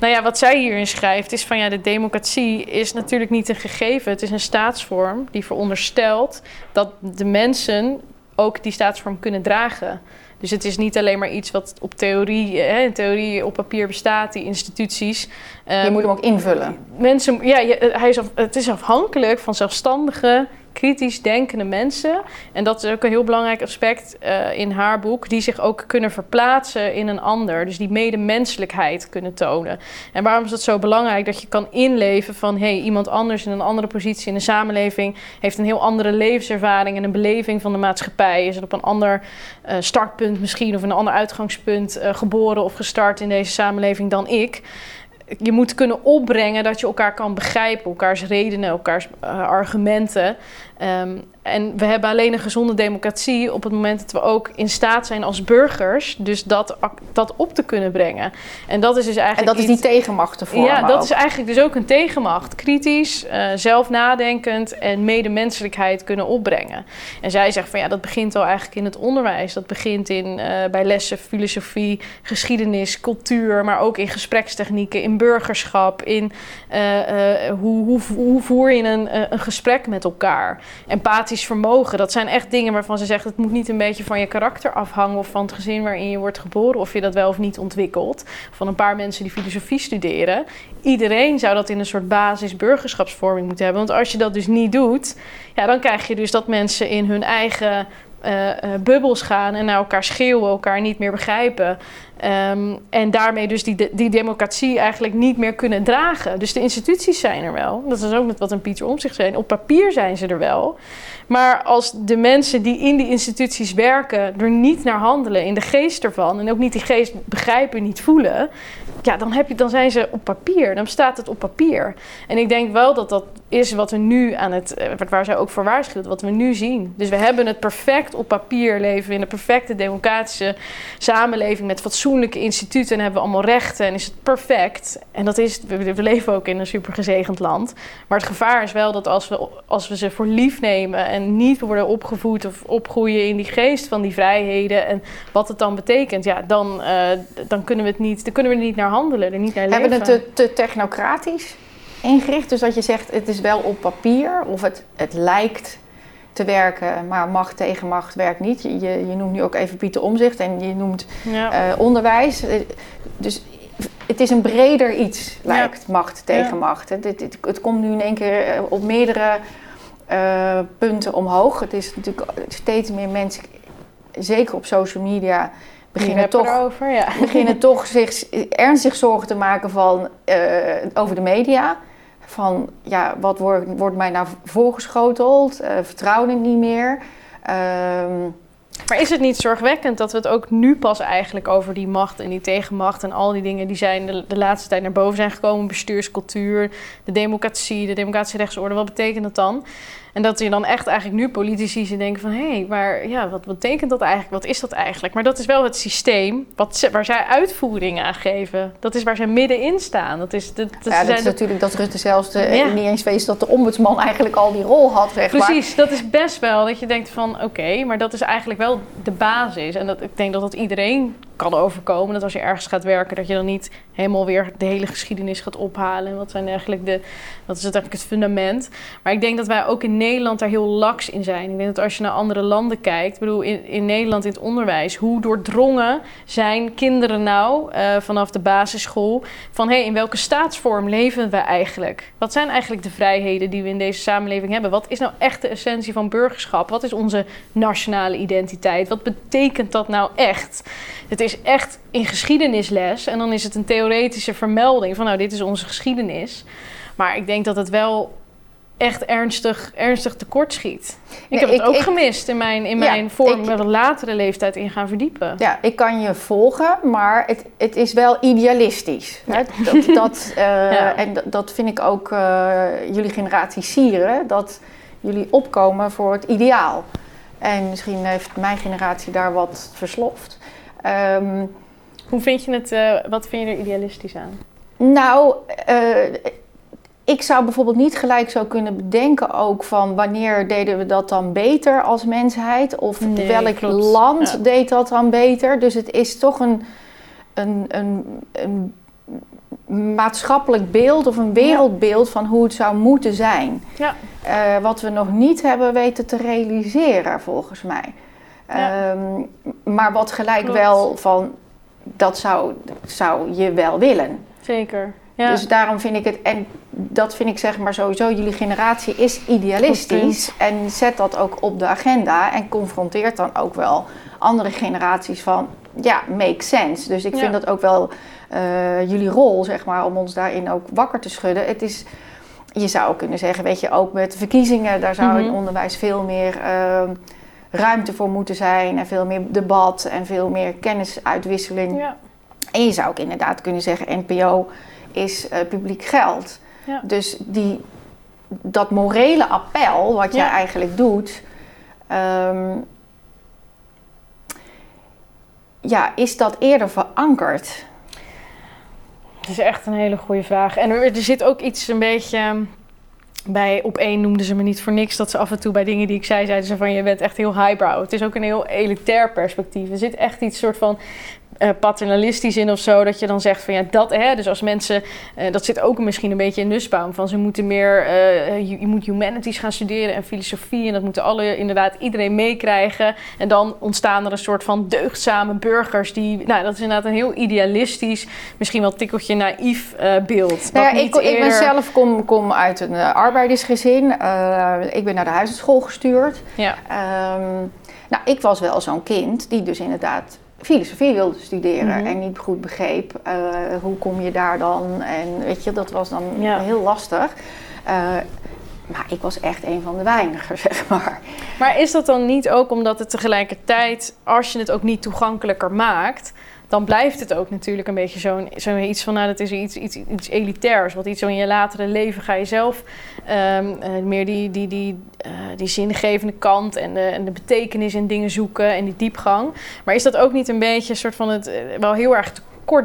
nou ja, wat zij hierin schrijft is van ja, de democratie is natuurlijk niet een gegeven. Het is een staatsvorm die veronderstelt dat de mensen ook die staatsvorm kunnen dragen. Dus het is niet alleen maar iets wat op theorie, hè, in theorie op papier bestaat, die instituties. Je Ehm, moet hem ook invullen. mensen, ja, je- hij is, af- het is afhankelijk van zelfstandige, kritisch denkende mensen. En dat is ook een heel belangrijk aspect eh, in haar boek, die zich ook kunnen verplaatsen in een ander. Dus die medemenselijkheid kunnen tonen. En waarom is het zo belangrijk dat je kan inleven van hey, iemand anders in een andere positie in de samenleving heeft een heel andere levenservaring en een beleving van de maatschappij. Is het op een ander eh, startpunt misschien of een ander uitgangspunt eh, geboren of gestart in deze samenleving dan ik je moet kunnen opbrengen dat je elkaar kan begrijpen, elkaars redenen, elkaars argumenten. Ehm, en we hebben alleen een gezonde democratie op het moment dat we ook in staat zijn als burgers, dus dat, dat op te kunnen brengen. En dat is dus En eigenlijk. dat is die tegenmacht te vormen ja, dat ook. is eigenlijk dus ook een tegenmacht. Kritisch, eh, zelf nadenkend en medemenselijkheid kunnen opbrengen. En zij zegt van ja, dat begint al eigenlijk in het onderwijs. Dat begint in, eh, bij lessen filosofie, geschiedenis, cultuur, maar ook in gesprekstechnieken, in burgerschap, in eh, hoe, hoe, hoe voer je een, een gesprek met elkaar. Empathisch vermogen, dat zijn echt dingen waarvan ze zegt het moet niet een beetje van je karakter afhangen of van het gezin waarin je wordt geboren of je dat wel of niet ontwikkelt. Van een paar mensen die filosofie studeren. Iedereen zou dat in een soort basis burgerschapsvorming moeten hebben. Want als je dat dus niet doet, ja, dan krijg je dus dat mensen in hun eigen eh, eh, bubbels gaan en naar elkaar schreeuwen, elkaar niet meer begrijpen. Ehm, en daarmee dus die, die democratie eigenlijk niet meer kunnen dragen. Dus de instituties zijn er wel. Dat is ook net wat een Pieter om zich zijn. Op papier zijn ze er wel. Maar als de mensen die in die instituties werken er niet naar handelen, in de geest ervan, en ook niet die geest begrijpen, niet voelen, ja, dan, heb je, dan zijn ze op papier. Dan staat het op papier. En ik denk wel dat dat is wat we nu aan het, eh, waar zij ook voor waarschuwt, wat we nu zien. Dus we hebben het perfect op papier leven in een perfecte democratische samenleving met fatsoenlijke instituten en hebben we allemaal rechten en is het perfect. En dat is, we, leven ook in een super gezegend land. Maar het gevaar is wel dat als we, als we ze voor lief nemen en niet worden opgevoed of opgroeien in die geest van die vrijheden en wat het dan betekent, ja, dan, uh, dan kunnen we het niet, dan kunnen we er niet naar handelen, er niet naar leven. Hebben we het te, te technocratisch? ingericht. Dus dat je zegt, het is wel op papier of het, het lijkt te werken, maar macht tegen macht werkt niet. Je, je noemt nu ook even Pieter Omzicht en je noemt eh, onderwijs. Eh, dus het is een breder iets, lijkt macht tegen macht. Het, het, het, komt nu in één keer eh, op meerdere punten omhoog. Het is natuurlijk steeds meer mensen, zeker op social media, beginnen toch, erover, ja. beginnen *laughs* toch zich ernstig zorgen te maken van, over de media. Van ja, wat wordt, wordt mij nou voorgeschoteld? Uh, vertrouwen ik niet meer? Ehm, maar is het niet zorgwekkend dat we het ook nu pas eigenlijk over die macht en die tegenmacht en al die dingen die zijn de, de laatste tijd naar boven zijn gekomen, bestuurscultuur, de democratie, de democratische rechtsorde, wat betekent dat dan? En dat je dan echt eigenlijk nu politici ze denken van... hé, hey, maar ja, wat betekent dat eigenlijk? Wat is dat eigenlijk? Maar dat is wel het systeem wat waar zij uitvoering aan geven. Dat is waar zij middenin staan. Dat is, dat, dat ja, dat is natuurlijk dat Rutte zelfs de, niet eens wees dat de ombudsman eigenlijk al die rol had, zeg Precies, dat is best wel dat je denkt van... oké, maar dat is eigenlijk wel de basis. En dat, ik denk dat dat iedereen kan overkomen. Dat als je ergens gaat werken, dat je dan niet helemaal weer de hele geschiedenis gaat ophalen. Wat zijn eigenlijk de, wat is het eigenlijk het fundament? Maar ik denk dat wij ook in Nederland daar heel laks in zijn. Ik denk dat als je naar andere landen kijkt, bedoel in, in Nederland in het onderwijs, hoe doordrongen zijn kinderen nou uh, vanaf de basisschool van hé, hey, in welke staatsvorm leven we eigenlijk? Wat zijn eigenlijk de vrijheden die we in deze samenleving hebben? Wat is nou echt de essentie van burgerschap? Wat is onze nationale identiteit? Wat betekent dat nou echt? Het is echt in geschiedenisles en dan is het een theoretische vermelding van nou, dit is onze geschiedenis. Maar ik denk dat het wel echt ernstig, ernstig tekort schiet. Ik heb het ook gemist in mijn, in mijn vorm met een latere leeftijd in gaan verdiepen. Ja, ik kan je volgen, maar het, het is wel idealistisch. Hè? Dat, dat *laughs* uh, En dat vind ik ook uh, jullie generatie sieren, dat jullie opkomen voor het ideaal. En misschien heeft mijn generatie daar wat versloft. Um, Hoe vind je het, uh, wat vind je er idealistisch aan? Nou, uh, ik zou bijvoorbeeld niet gelijk zo kunnen bedenken ook van wanneer deden we dat dan beter als mensheid of nee, welk land deed dat dan beter. Dus het is toch een, een, een, een maatschappelijk beeld of een wereldbeeld van hoe het zou moeten zijn. Ja. Uh, wat we nog niet hebben weten te realiseren volgens mij. Ja. Um, maar wat gelijk Klopt. wel van dat zou, zou je wel willen. Zeker. Ja. Dus daarom vind ik het, en dat vind ik zeg maar sowieso, jullie generatie is idealistisch. En zet dat ook op de agenda en confronteert dan ook wel andere generaties van, ja, make sense. Dus ik vind dat ook wel uh, jullie rol, zeg maar, om ons daarin ook wakker te schudden. Het is, je zou kunnen zeggen, weet je, ook met verkiezingen, daar zou mm -hmm. in onderwijs veel meer uh, ruimte voor moeten zijn. En veel meer debat en veel meer kennisuitwisseling. Ja. En je zou ook inderdaad kunnen zeggen, NPO is uh, publiek geld. Ja. Dus die, dat morele appel, wat ja. jij eigenlijk doet, um, ja, is dat eerder verankerd? Dat is echt een hele goede vraag. En er, er zit ook iets een beetje bij op één noemden ze me niet voor niks dat ze af en toe bij dingen die ik zei zeiden ze van je bent echt heel highbrow. Het is ook een heel elitair perspectief. Er zit echt iets soort van uh, paternalistisch in of zo. Dat je dan zegt van ja, dat hè. Dus als mensen, uh, dat zit ook misschien een beetje in Nussbaum. Van ze moeten meer, uh, je, je, moet humanities gaan studeren en filosofie. En dat moeten alle, inderdaad, iedereen meekrijgen. En dan ontstaan er een soort van deugdzame burgers. Die, nou, dat is inderdaad een heel idealistisch, misschien wel tikkeltje naïef beeld. Nou ja, ik, eerder... ik ben zelf kom, kom uit een arbeidersgezin. ik ben naar de huisartschool gestuurd. Ja. Um, nou, ik was wel zo'n kind die dus inderdaad filosofie wilde studeren Mhm. en niet goed begreep eh, hoe kom je daar dan. En weet je, dat was dan Ja. heel lastig. Eh, maar ik was echt een van de weinigen, *laughs* zeg maar. Maar is dat dan niet ook omdat het tegelijkertijd, als je het ook niet toegankelijker maakt, dan blijft het ook natuurlijk een beetje zo'n zo iets van, nou, dat is iets, iets, iets elitairs. Wat iets zo in je latere leven ga je zelf ehm, eh, meer die, die, die, eh, die zingevende kant en de, en de betekenis in dingen zoeken en die diepgang. Maar is dat ook niet een beetje een soort van het eh, wel heel erg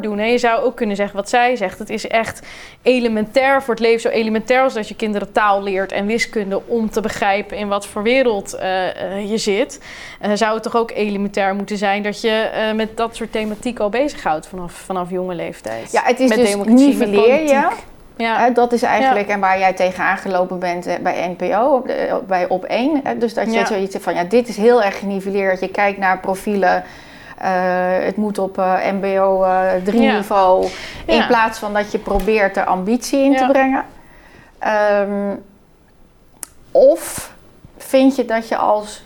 doen? Hè? Je zou ook kunnen zeggen wat zij zegt. Het is echt elementair voor het leven. Zo elementair als dat je kinderen taal leert en wiskunde om te begrijpen in wat voor wereld eh, eh, je zit. Eh, zou het toch ook elementair moeten zijn dat je met dat soort thematiek al bezighoudt vanaf, vanaf jonge leeftijd? Ja, het is Met dus democratie, nivelleer je. Ja. Dat is eigenlijk en waar jij tegenaan gelopen bent bij NPO, op bij op 1. Dus dat je Ja. zoiets van ja, dit is heel erg geniveleerd. Je kijkt naar profielen. Eh, het moet op eh, MBO 3 Ja. niveau. In Ja. plaats van dat je probeert er ambitie in te brengen. Ehm, of vind je dat je als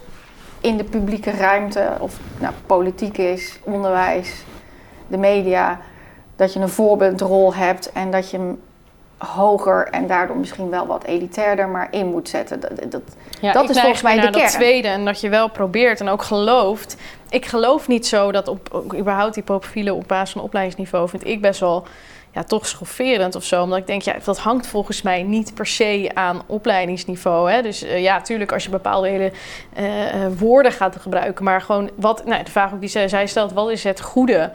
in de publieke ruimte, of nou, politiek is, onderwijs, de media, dat je een voorbeeldrol hebt en dat je hem hoger en daardoor misschien wel wat elitairder maar in moet zetten. Dat, dat, Ja, Dat ik is volgens mij de naar dat kern. tweede en dat je wel probeert en ook gelooft. Ik geloof niet zo dat op überhaupt die profielen op basis van opleidingsniveau vind ik best wel ja, toch schofferend of zo. Omdat ik denk, ja, dat hangt volgens mij niet per se aan opleidingsniveau. Hè? Dus eh, ja, tuurlijk als je bepaalde hele eh, eh, woorden gaat gebruiken. Maar gewoon, wat, nou, de vraag ook die zij, stelt, wat is het goede?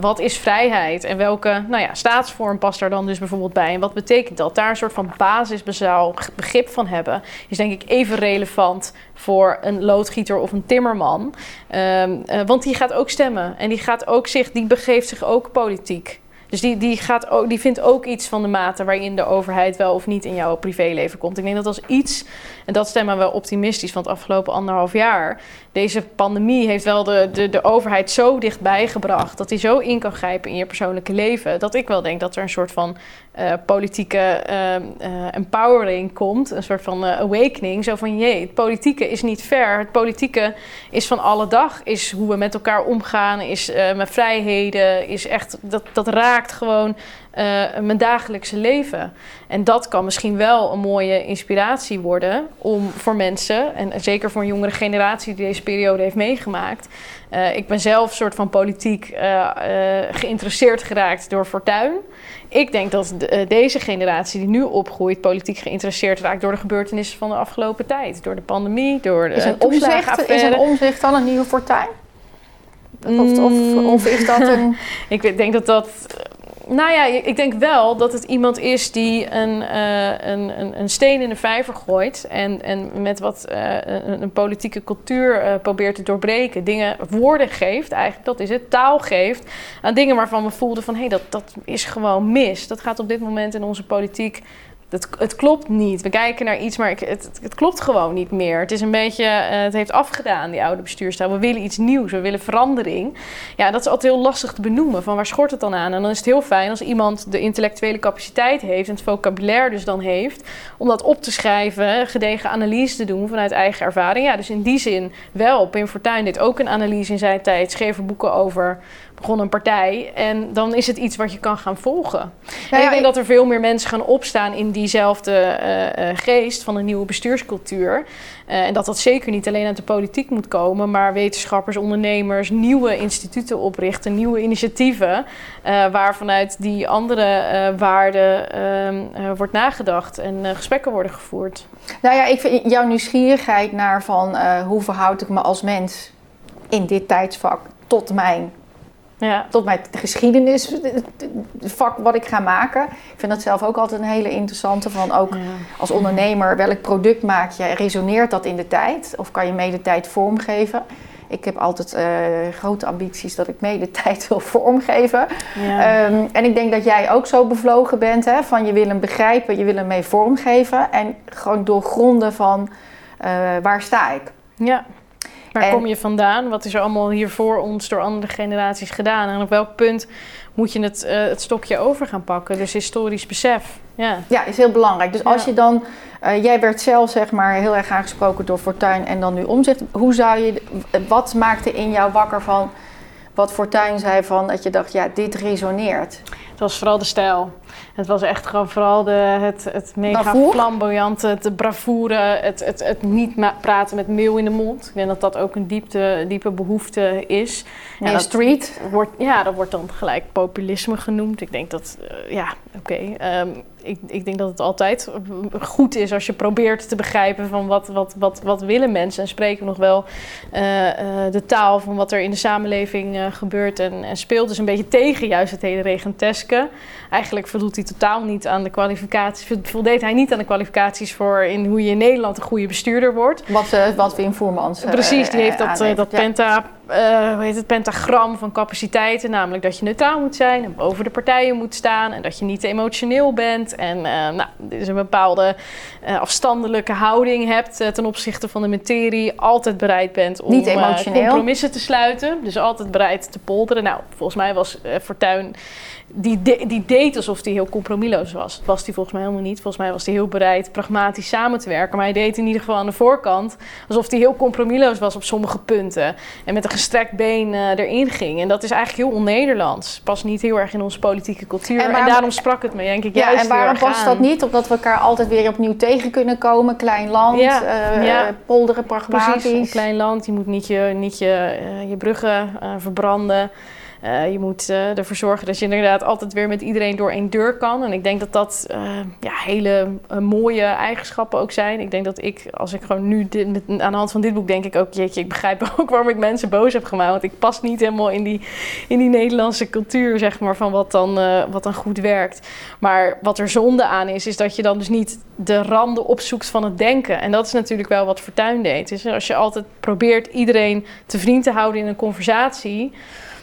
Wat is vrijheid? En welke nou ja, staatsvorm past daar dan dus bijvoorbeeld bij? En wat betekent dat? Daar een soort van basisbezaal begrip van hebben... is denk ik even relevant voor een loodgieter of een timmerman. Ehm, eh, want die gaat ook stemmen. En die gaat ook zich, die begeeft zich ook politiek. Dus die, die, gaat ook, die vindt ook iets van de mate waarin de overheid wel of niet in jouw privéleven komt. Ik denk dat als iets, en dat stemmen we optimistisch van het afgelopen anderhalf jaar. Deze pandemie heeft wel de, de, de overheid zo dichtbij gebracht. Dat die zo in kan grijpen in je persoonlijke leven. Dat ik wel denk dat er een soort van eh, politieke ehm, eh, empowering komt. Een soort van eh, awakening. Zo van jee, het politieke is niet fair. Het politieke is van alle dag. Is hoe we met elkaar omgaan. Is mijn vrijheden. Is echt, dat, dat raakt gewoon eh, mijn dagelijkse leven. En dat kan misschien wel een mooie inspiratie worden om voor mensen, en zeker voor een jongere generatie die deze periode heeft meegemaakt. Eh, ik ben zelf soort van politiek eh, geïnteresseerd geraakt door Fortuin. Ik denk dat de- deze generatie die nu opgroeit politiek geïnteresseerd raakt door de gebeurtenissen van de afgelopen tijd. Door de pandemie, door de is, een omzicht, is een omzicht dan een nieuwe fortuin? Of, of, of is dat een... *laughs* Ik denk dat dat. Nou ja, ik denk wel dat het iemand is die een, eh, een, een, een steen in de vijver gooit. En, en met wat eh, een, een politieke cultuur eh, probeert te doorbreken. Dingen, woorden geeft, eigenlijk, dat is het. Taal geeft aan dingen waarvan we voelden van hé, hey, dat, dat is gewoon mis. Dat gaat op dit moment in onze politiek. Het, het klopt niet. We kijken naar iets, maar het, het, het klopt gewoon niet meer. Het is een beetje, eh, het heeft afgedaan, die oude bestuurstijl. We willen iets nieuws, we willen verandering. Ja, dat is altijd heel lastig te benoemen. Van waar schort het dan aan? En dan is het heel fijn als iemand de intellectuele capaciteit heeft en het vocabulaire dus dan heeft, om dat op te schrijven, gedegen analyse te doen vanuit eigen ervaring. Ja, dus in die zin wel. Pim Fortuyn deed ook een analyse in zijn tijd, schreef boeken over, begon een partij. En dan is het iets wat je kan gaan volgen. Ja, ik denk dat er veel meer mensen gaan opstaan in diezelfde eh, eh, geest van een nieuwe bestuurscultuur. Eh, en dat dat zeker niet alleen uit de politiek moet komen, maar wetenschappers, ondernemers, nieuwe instituten oprichten, nieuwe initiatieven, waar vanuit die andere waarden ehm, eh, wordt nagedacht en gesprekken worden gevoerd. Nou ja, ik vind jouw nieuwsgierigheid naar van hoe verhoud ik me als mens in dit tijdsvak tot mijn, Ja, tot mijn geschiedenis, het vak wat ik ga maken. Ik vind dat zelf ook altijd een hele interessante van ook als ondernemer, welk product maak je? Resoneert dat in de tijd? Of kan je mee de tijd vormgeven? Ik heb altijd eh, grote ambities dat ik mee de *laughs* tijd wil vormgeven. ja. Ehm, en ik denk dat jij ook zo bevlogen bent, hè, van je wil hem begrijpen, je wil hem mee vormgeven. En gewoon doorgronden van eh, waar sta ik? ja. Waar En- kom je vandaan? Wat is er allemaal hier voor ons door andere generaties gedaan? En op welk punt moet je het, eh, het stokje over gaan pakken? Dus historisch besef. Ja. Ja, is heel belangrijk. Dus Ja. als je dan, eh, jij werd zelf zeg maar heel erg aangesproken door Fortuin en dan nu omzicht. Hoe zou je, wat maakte in jou wakker van, wat Fortuyn zei van dat je dacht, ja, dit resoneert? Het was vooral de stijl. Het was echt gewoon vooral de, het, het mega Bravoer? flamboyante, het bravoure, het, het, het niet praten met meel in de mond. Ik denk dat dat ook een diepte, diepe behoefte is. Dat- street? Wordt, ja, dat wordt dan gelijk populisme genoemd. Ik denk dat, eh, ja, oké. ehm, ik, ik denk dat het altijd goed is als je probeert te begrijpen van wat, wat, wat, wat willen mensen. En spreken we nog wel eh, eh, de taal van wat er in de samenleving eh, gebeurt en, en speelt. Dus een beetje tegen juist het hele regenteske. Eigenlijk voldoet hij totaal niet aan de kwalificaties. Voldeed hij niet aan de kwalificaties voor in hoe je in Nederland een goede bestuurder wordt. Wat, wat Wim Voermans Precies, die heeft dat, dat penta, eh, hoe heet het, pentagram van capaciteiten. Namelijk dat je neutraal moet zijn en boven de partijen moet staan. En dat je niet te emotioneel bent. En eh, nou, dus een bepaalde eh, afstandelijke houding hebt ten opzichte van de materie. Altijd bereid bent om compromissen te sluiten. Dus altijd bereid te polderen. Nou, volgens mij was Fortuyn... Die, de- die deed alsof hij heel compromisloos was. Dat was hij volgens mij helemaal niet. Volgens mij was hij heel bereid pragmatisch samen te werken. Maar hij deed in ieder geval aan de voorkant alsof hij heel compromisloos was op sommige punten. En met een gestrekt been eh, erin ging. En dat is eigenlijk heel on-Nederlands. Past niet heel erg in onze politieke cultuur. En daarom sprak het me denk ik Ja, juist en waarom past dat niet? Omdat we elkaar altijd weer opnieuw tegen kunnen komen. Klein land, Ja, eh, ja. eh, polderen, pragmatisch. Precies, een klein land. Je moet niet je, niet je, je bruggen verbranden. Eh, je moet eh, ervoor zorgen dat je inderdaad altijd weer met iedereen door één deur kan. En ik denk dat dat eh, ja, hele mooie eigenschappen ook zijn. Ik denk dat ik, als ik gewoon nu dit, met, aan de hand van dit boek denk ik ook... jeetje, ik begrijp *laughs* ook waarom ik mensen boos heb gemaakt. Want ik pas niet helemaal in die, in die Nederlandse cultuur, zeg maar, van wat dan, wat dan goed werkt. Maar wat er zonde aan is, is dat je dan dus niet de randen opzoekt van het denken. En dat is natuurlijk wel wat Fortuyn deed. Dus als je altijd probeert iedereen te vriend te houden in een conversatie...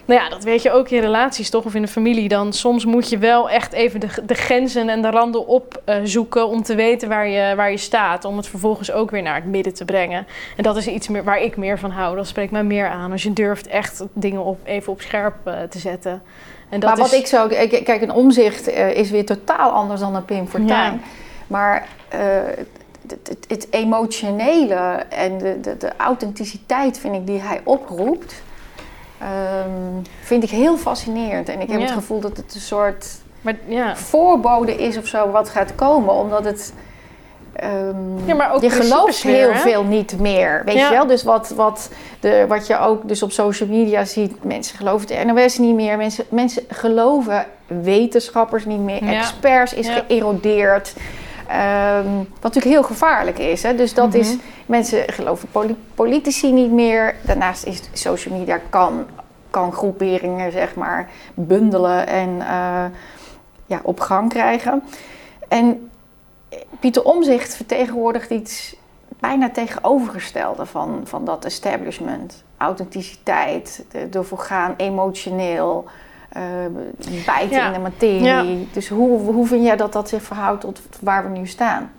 Nou ja, dat weet je ook in relaties toch, of in een familie. Dan soms moet je wel echt even de, de grenzen en de randen opzoeken... om te weten waar je, waar je staat. Om het vervolgens ook weer naar het midden te brengen. En dat is iets meer, waar ik meer van hou. Dat spreekt mij meer aan. Als je durft echt dingen op, even op scherp eh, te zetten. En dat maar wat is, ik zo... Kijk, een omzicht eh, is weer totaal anders dan een Pim Fortuyn. Ja. Maar eh, het, emotionele en de, de, de authenticiteit, vind ik, die hij oproept... ehm, vind ik heel fascinerend. En ik heb Ja. het gevoel dat het een soort... Maar, ja. voorbode is of zo wat gaat komen. Omdat het. ehm, Ja, maar ook je gelooft heel veel niet meer. Weet Ja. je wel? Dus wat, wat, de, wat je ook dus op social media ziet. Mensen geloven de NOS niet meer. Mensen, mensen geloven wetenschappers niet meer. Ja. Experts is Ja. geërodeerd. Ehm, wat natuurlijk heel gevaarlijk is. Hè? Dus dat Mhm. is, mensen geloven poli- politici niet meer. Daarnaast is social media kan, kan groeperingen zeg maar bundelen en eh, ja, op gang krijgen. En Pieter Omzicht vertegenwoordigt iets bijna tegenovergestelde van, van dat establishment. Authenticiteit, ervoor gaan, emotioneel, eh bijten Ja. in de materie. Ja. Dus hoe, hoe vind jij dat dat zich verhoudt tot waar we nu staan?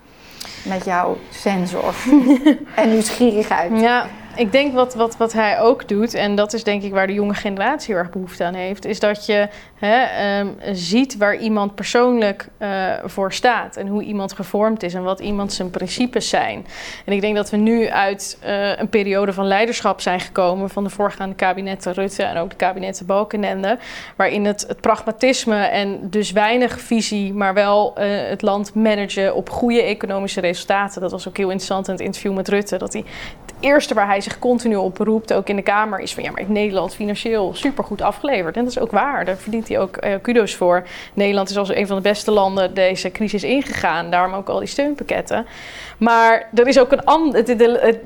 Met jouw sensor *laughs* en nieuwsgierigheid. Ja, ik denk wat, wat, wat hij ook doet, en dat is denk ik waar de jonge generatie heel erg behoefte aan heeft, is dat je hè, ehm, ziet waar iemand persoonlijk eh, voor staat en hoe iemand gevormd is en wat iemand zijn principes zijn. En ik denk dat we nu uit eh, een periode van leiderschap zijn gekomen van de voorgaande kabinetten Rutte en ook de kabinetten Balkenende, waarin het, het pragmatisme en dus weinig visie, maar wel eh, het land managen op goede economische resultaten. Dat was ook heel interessant in het interview met Rutte, dat hij eerste waar hij zich continu op beroept, ook in de Kamer, is van ja, maar Nederland financieel supergoed afgeleverd. En dat is ook waar, daar verdient hij ook eh, kudo's voor. Nederland is als een van de beste landen deze crisis ingegaan, daarom ook al die steunpakketten. Maar er is ook een ander,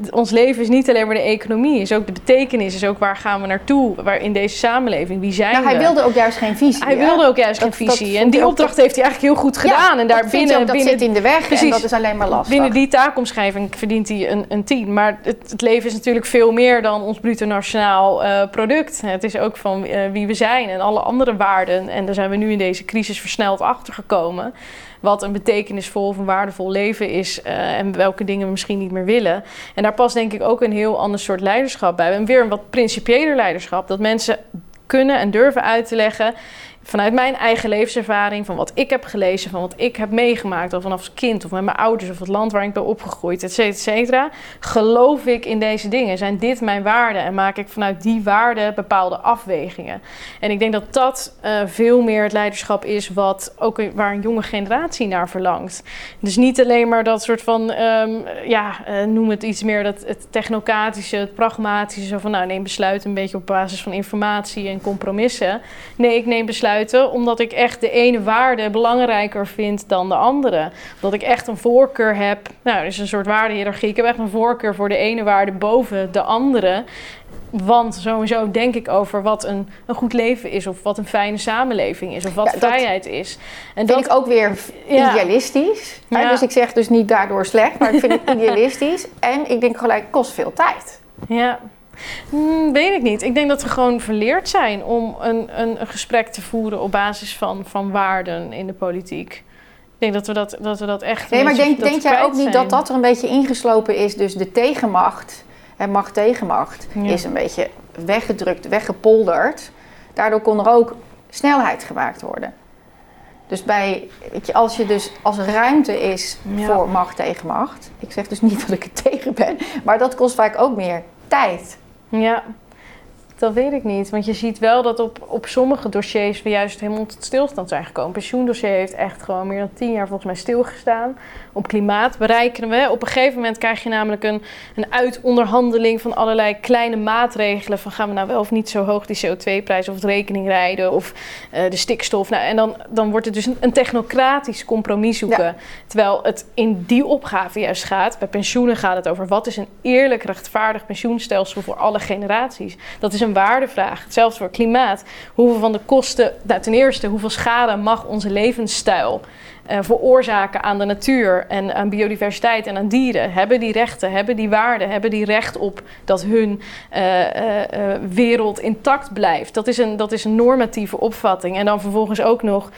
ons leven is niet alleen maar de economie, is ook de betekenis, is ook waar gaan we naartoe, waar in deze samenleving, wie zijn Nou, hij we? wilde ook juist geen visie. Hij hè? wilde ook juist Dat- geen visie. En die opdracht heeft hij eigenlijk heel goed Ja, gedaan. en daar dat binnen, hij ook, dat binnen, zit in de weg en Precies. dat is alleen maar lastig. Binnen die taakomschrijving verdient hij een, een 10. Maar het, het leven is natuurlijk veel meer dan ons bruto nationaal eh, product. Het is ook van eh, wie we zijn en alle andere waarden. En daar zijn we nu in deze crisis versneld achter gekomen. Wat een betekenisvol of een waardevol leven is eh, en welke dingen we misschien niet meer willen. En daar past denk ik ook een heel ander soort leiderschap bij. En weer een wat principiëler leiderschap. Dat mensen kunnen en durven uit te leggen vanuit mijn eigen levenservaring, van wat ik heb gelezen, van wat ik heb meegemaakt, al vanaf kind of met mijn ouders of het land waar ik ben opgegroeid, et cetera, et cetera, geloof ik in deze dingen? Zijn dit mijn waarden en maak ik vanuit die waarden bepaalde afwegingen? En ik denk dat dat uh, veel meer het leiderschap is wat ook waar een jonge generatie naar verlangt. Dus niet alleen maar dat soort van, um, ja, uh, noem het iets meer dat het technocratische, het pragmatische, zo van nou neem besluiten een beetje op basis van informatie en compromissen. Nee, ik neem besluiten omdat ik echt de ene waarde belangrijker vind dan de andere. Dat ik echt een voorkeur heb. Nou, er is een soort waardehierarchie. Ik heb echt een voorkeur voor de ene waarde boven de andere. Want sowieso denk ik over wat een, een goed leven is, of wat een fijne samenleving is, of wat vrijheid is. En dat vind ik ook weer idealistisch. Ja. Dus ik zeg dus niet daardoor slecht, maar ik vind het *laughs* idealistisch. En ik denk gelijk, kost veel tijd. Ja, Hmm, weet ik niet. Ik denk dat we gewoon verleerd zijn om een, een, een, gesprek te voeren op basis van, van waarden in de politiek. Ik denk dat we dat, dat, we dat echt. Nee, maar denk, denk jij ook niet dat dat er een beetje ingeslopen is? Dus de tegenmacht, en macht-tegenmacht, is een beetje weggedrukt, weggepolderd. Daardoor kon er ook snelheid gemaakt worden. Dus bij, weet je, als je dus als er ruimte is voor macht tegen macht. Ik zeg dus niet *laughs* dat ik er tegen ben, maar dat kost vaak ook meer tijd. Ja, dat weet ik niet. Want je ziet wel dat op, op sommige dossiers we juist helemaal tot stilstand zijn gekomen. Het pensioendossier heeft echt gewoon meer dan tien jaar volgens mij stilgestaan. Op klimaat bereiken we. Op een gegeven moment krijg je namelijk een, een uitonderhandeling van allerlei kleine maatregelen. Van gaan we nou wel of niet zo hoog die CO2-prijs of het rekening rijden of uh, de stikstof. Nou, en dan, dan wordt het dus een, een technocratisch compromis zoeken. Terwijl het in die opgave juist gaat. Bij pensioenen gaat het over wat is een eerlijk, rechtvaardig pensioenstelsel voor alle generaties. Dat is een waardevraag. Hetzelfde voor klimaat. Hoeveel van de kosten, nou, ten eerste, hoeveel schade mag onze levensstijl uh, veroorzaken aan de natuur en aan biodiversiteit en aan dieren? Hebben die rechten, hebben die waarden, hebben die recht op dat hun uh, uh, wereld intact blijft? Dat is, een, dat is een normatieve opvatting. En dan vervolgens ook nog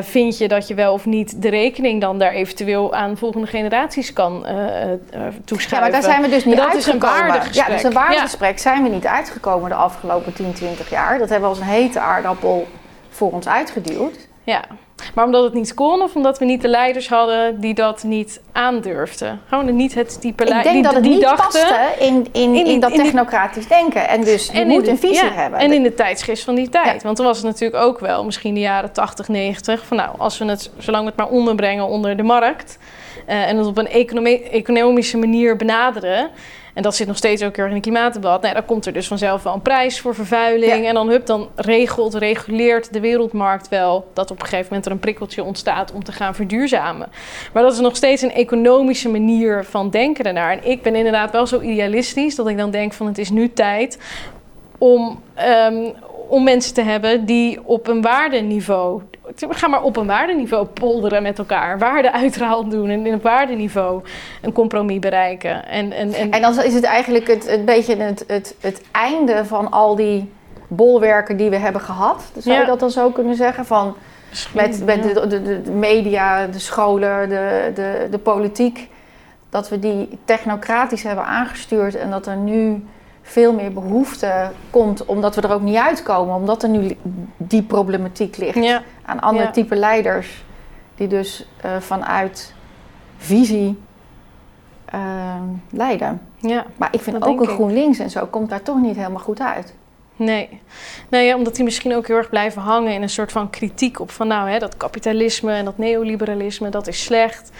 vind je dat je wel of niet de rekening dan daar eventueel aan volgende generaties kan toeschrijven. Ja, maar daar zijn we dus niet dat uitgekomen. Is een waardegesprek. Ja, dus een waardegesprek ja. zijn we niet uitgekomen de afgelopen 10, 20 jaar. Dat hebben we als een hete aardappel voor ons uitgeduwd. Ja. Maar omdat het niet kon of omdat we niet de leiders hadden die dat niet aandurfden? Gewoon niet het type leiders. Ik denk dat het die niet dachten, paste in, in, in, in dat technocratisch denken. En dus je en moet een visie hebben. En in de tijdsgeest van die tijd. Want toen was het natuurlijk ook wel, misschien de jaren 80, 90... van nou, als we het, zolang we het maar onderbrengen onder de markt... Uh, en het op een economische manier benaderen en dat zit nog steeds ook heel erg in het klimaatdebat. Nou, dan komt er dus vanzelf wel een prijs voor vervuiling. En dan, hup, dan regelt, reguleert de wereldmarkt wel dat op een gegeven moment er een prikkeltje ontstaat om te gaan verduurzamen. Maar dat is nog steeds een economische manier van denken ernaar. En ik ben inderdaad wel zo idealistisch dat ik dan denk van het is nu tijd om, um, om mensen te hebben die op een waardeniveau. We gaan maar op een waardeniveau polderen met elkaar. Waarde uithaal doen en in een waardeniveau een compromis bereiken. En, en, en, en dan is het eigenlijk het, een beetje het, het, het einde van al die bolwerken die we hebben gehad. Zou je dat dan zo kunnen zeggen? Van, met met de, de, de, media, de scholen, de, de, de politiek. Dat we die technocratisch hebben aangestuurd en dat er nu veel meer behoefte komt, omdat we er ook niet uitkomen, omdat er nu die problematiek ligt aan andere type leiders, die dus uh, vanuit visie uh, leiden. Ja, maar ik vind ook een GroenLinks en zo komt daar toch niet helemaal goed uit. Nee. nee omdat die misschien ook heel erg blijven hangen in een soort van kritiek op van nou, hè, dat kapitalisme en dat neoliberalisme, dat is slecht.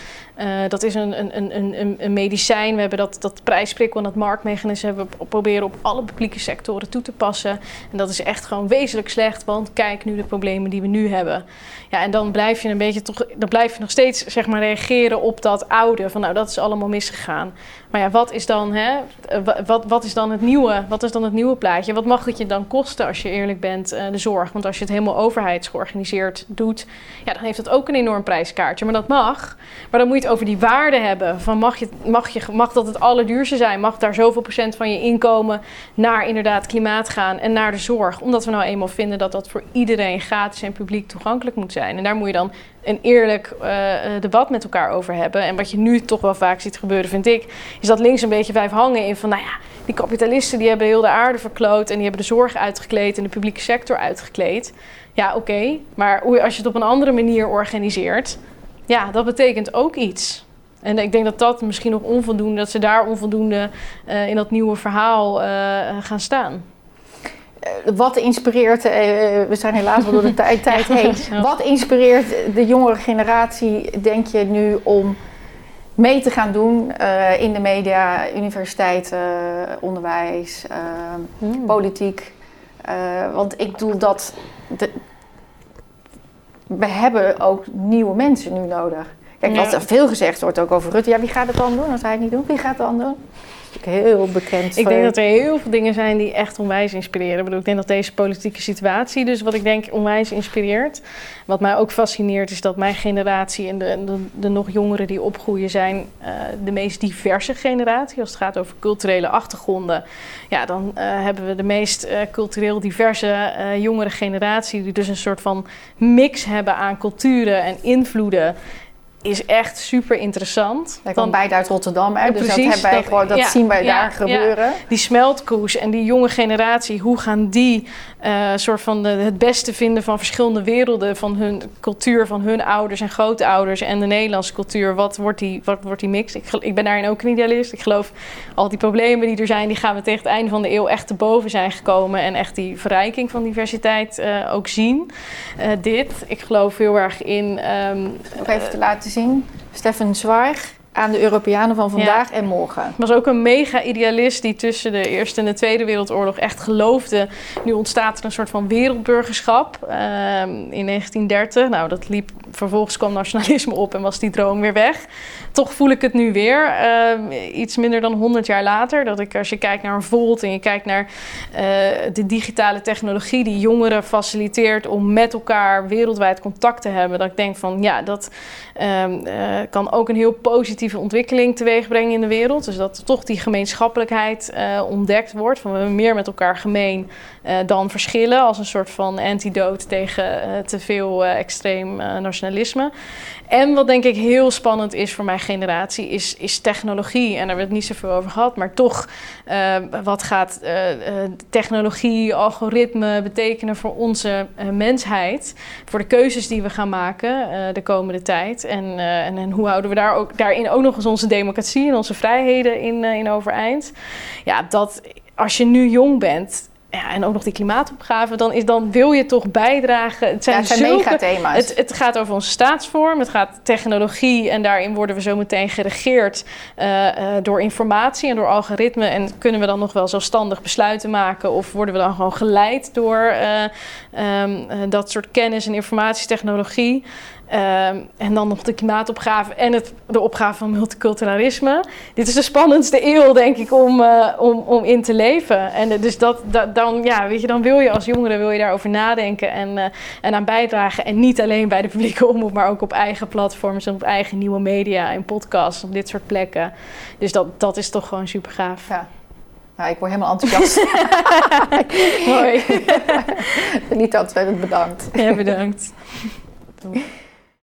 Uh, dat is een, een, een, een, medicijn. We hebben dat, dat prijsprikkel en dat marktmechanisme hebben we proberen op alle publieke sectoren toe te passen. En dat is echt gewoon wezenlijk slecht, want kijk nu de problemen die we nu hebben. Ja, en dan blijf je een beetje toch, dan blijf je nog steeds zeg maar reageren op dat oude. Van nou, dat is allemaal misgegaan. Maar ja, wat is dan, hè, wat, wat is dan het nieuwe? Wat is dan het nieuwe plaatje? Wat mag het je dan kosten als je eerlijk bent, uh, de zorg? Want als je het helemaal overheidsgeorganiseerd doet, ja, dan heeft dat ook een enorm prijskaartje. Maar dat mag. Maar dan moet je het over die waarde hebben. Van mag, je, mag, je, mag dat het allerduurste zijn? Mag daar zoveel procent van je inkomen naar inderdaad klimaat gaan en naar de zorg? Omdat we nou eenmaal vinden dat dat voor iedereen gratis en publiek toegankelijk moet zijn. En daar moet je dan een eerlijk uh, debat met elkaar over hebben. En wat je nu toch wel vaak ziet gebeuren, vind ik, is dat links een beetje blijft hangen in van, nou ja, die kapitalisten die hebben heel de aarde verkloot en die hebben de zorg uitgekleed en de publieke sector uitgekleed. Ja, oké. Maar als je het op een andere manier organiseert, ja, dat betekent ook iets. En ik denk dat dat misschien nog onvoldoende, dat ze daar onvoldoende uh, in dat nieuwe verhaal uh, gaan staan. Wat inspireert, we zijn helaas wel door de *laughs* tijd, tijd heen. Wat inspireert de jongere generatie, denk je nu, om mee te gaan doen uh, in de media, universiteiten, onderwijs, hmm. politiek? want ik bedoel dat. De, we hebben ook nieuwe mensen nu nodig. Kijk, wat er veel gezegd wordt ook over Rutte. Ja, wie gaat het dan doen als hij het niet doet? Wie gaat het dan doen? Heel bekend. Ik denk dat er heel veel dingen zijn die echt onwijs inspireren. Ik, bedoel, ik denk dat deze politieke situatie, dus wat ik denk onwijs inspireert. Wat mij ook fascineert is dat mijn generatie en de, de, de nog jongeren die opgroeien zijn uh, de meest diverse generatie. Als het gaat over culturele achtergronden, ja, dan uh, hebben we de meest uh, cultureel diverse jongere generatie. Die dus een soort van mix hebben aan culturen en invloeden is echt super interessant. Wij komen beide uit Rotterdam, hè? dus precies, dat, hebben wij gewoon, dat zien wij daar gebeuren. Die smeltkoes en die jonge generatie, hoe gaan die uh, soort van het beste vinden van verschillende werelden, van hun cultuur, van hun ouders en grootouders en de Nederlandse cultuur? Wat wordt die, wat wordt die mix? Ik, ik ben daarin ook een idealist. Ik geloof al die problemen die er zijn, die gaan we tegen het einde van de eeuw echt te boven zijn gekomen en echt die verrijking van diversiteit uh, ook zien. Uh, dit, ik geloof heel erg in. Um, even te laten zien. Stefan Zwaag aan de Europeanen van vandaag en morgen. Was ook een mega idealist die tussen de Eerste en de Tweede Wereldoorlog echt geloofde. Nu ontstaat er een soort van wereldburgerschap uh, in 1930. Nou, dat liep vervolgens kwam nationalisme op en was die droom weer weg. Toch voel ik het nu weer, uh, iets minder dan 100 jaar later. Dat ik, als je kijkt naar een Volt en je kijkt naar uh, de digitale technologie die jongeren faciliteert om met elkaar wereldwijd contact te hebben. Dat ik denk van ja, dat um, uh, kan ook een heel positieve ontwikkeling teweeg brengen in de wereld. Dus dat toch die gemeenschappelijkheid ontdekt wordt. Van we hebben meer met elkaar gemeen dan verschillen. Als een soort van antidote tegen te veel extreem nationalisme. En wat denk ik heel spannend is voor generatie, is, is technologie. En daar hebben we het niet zoveel over gehad, maar toch, uh, wat gaat uh, technologie, algoritme betekenen voor onze mensheid? Voor de keuzes die we gaan maken de komende tijd. En, en, en, hoe houden we daar ook, daarin ook nog eens onze democratie en onze vrijheden in, in overeind? Ja, dat als je nu jong bent, ja, en ook nog die klimaatopgave, dan, is, dan wil je toch bijdragen. Het zijn, ja, het zijn megathema's. Het, het gaat over onze staatsvorm, het gaat technologie en daarin worden we zo meteen geregeerd uh, uh, door informatie en door algoritme. En kunnen we dan nog wel zelfstandig besluiten maken of worden we dan gewoon geleid door uh, um, dat soort kennis en informatietechnologie? Um, en dan nog de klimaatopgave en het, de opgave van multiculturalisme. Dit is de spannendste eeuw, denk ik, om, uh, om, om in te leven. En dus dat, dat, dan, ja, weet je, dan wil je als jongere wil je daarover nadenken en, uh, en aan bijdragen. En niet alleen bij de publieke omroep, maar ook op eigen platforms en op eigen nieuwe media en podcasts, op dit soort plekken. Dus dat, dat is toch gewoon super gaaf. Ja. Nou, ik word helemaal enthousiast. *laughs* Mooi. *laughs* Niet ontzettend bedankt. Ja, bedankt.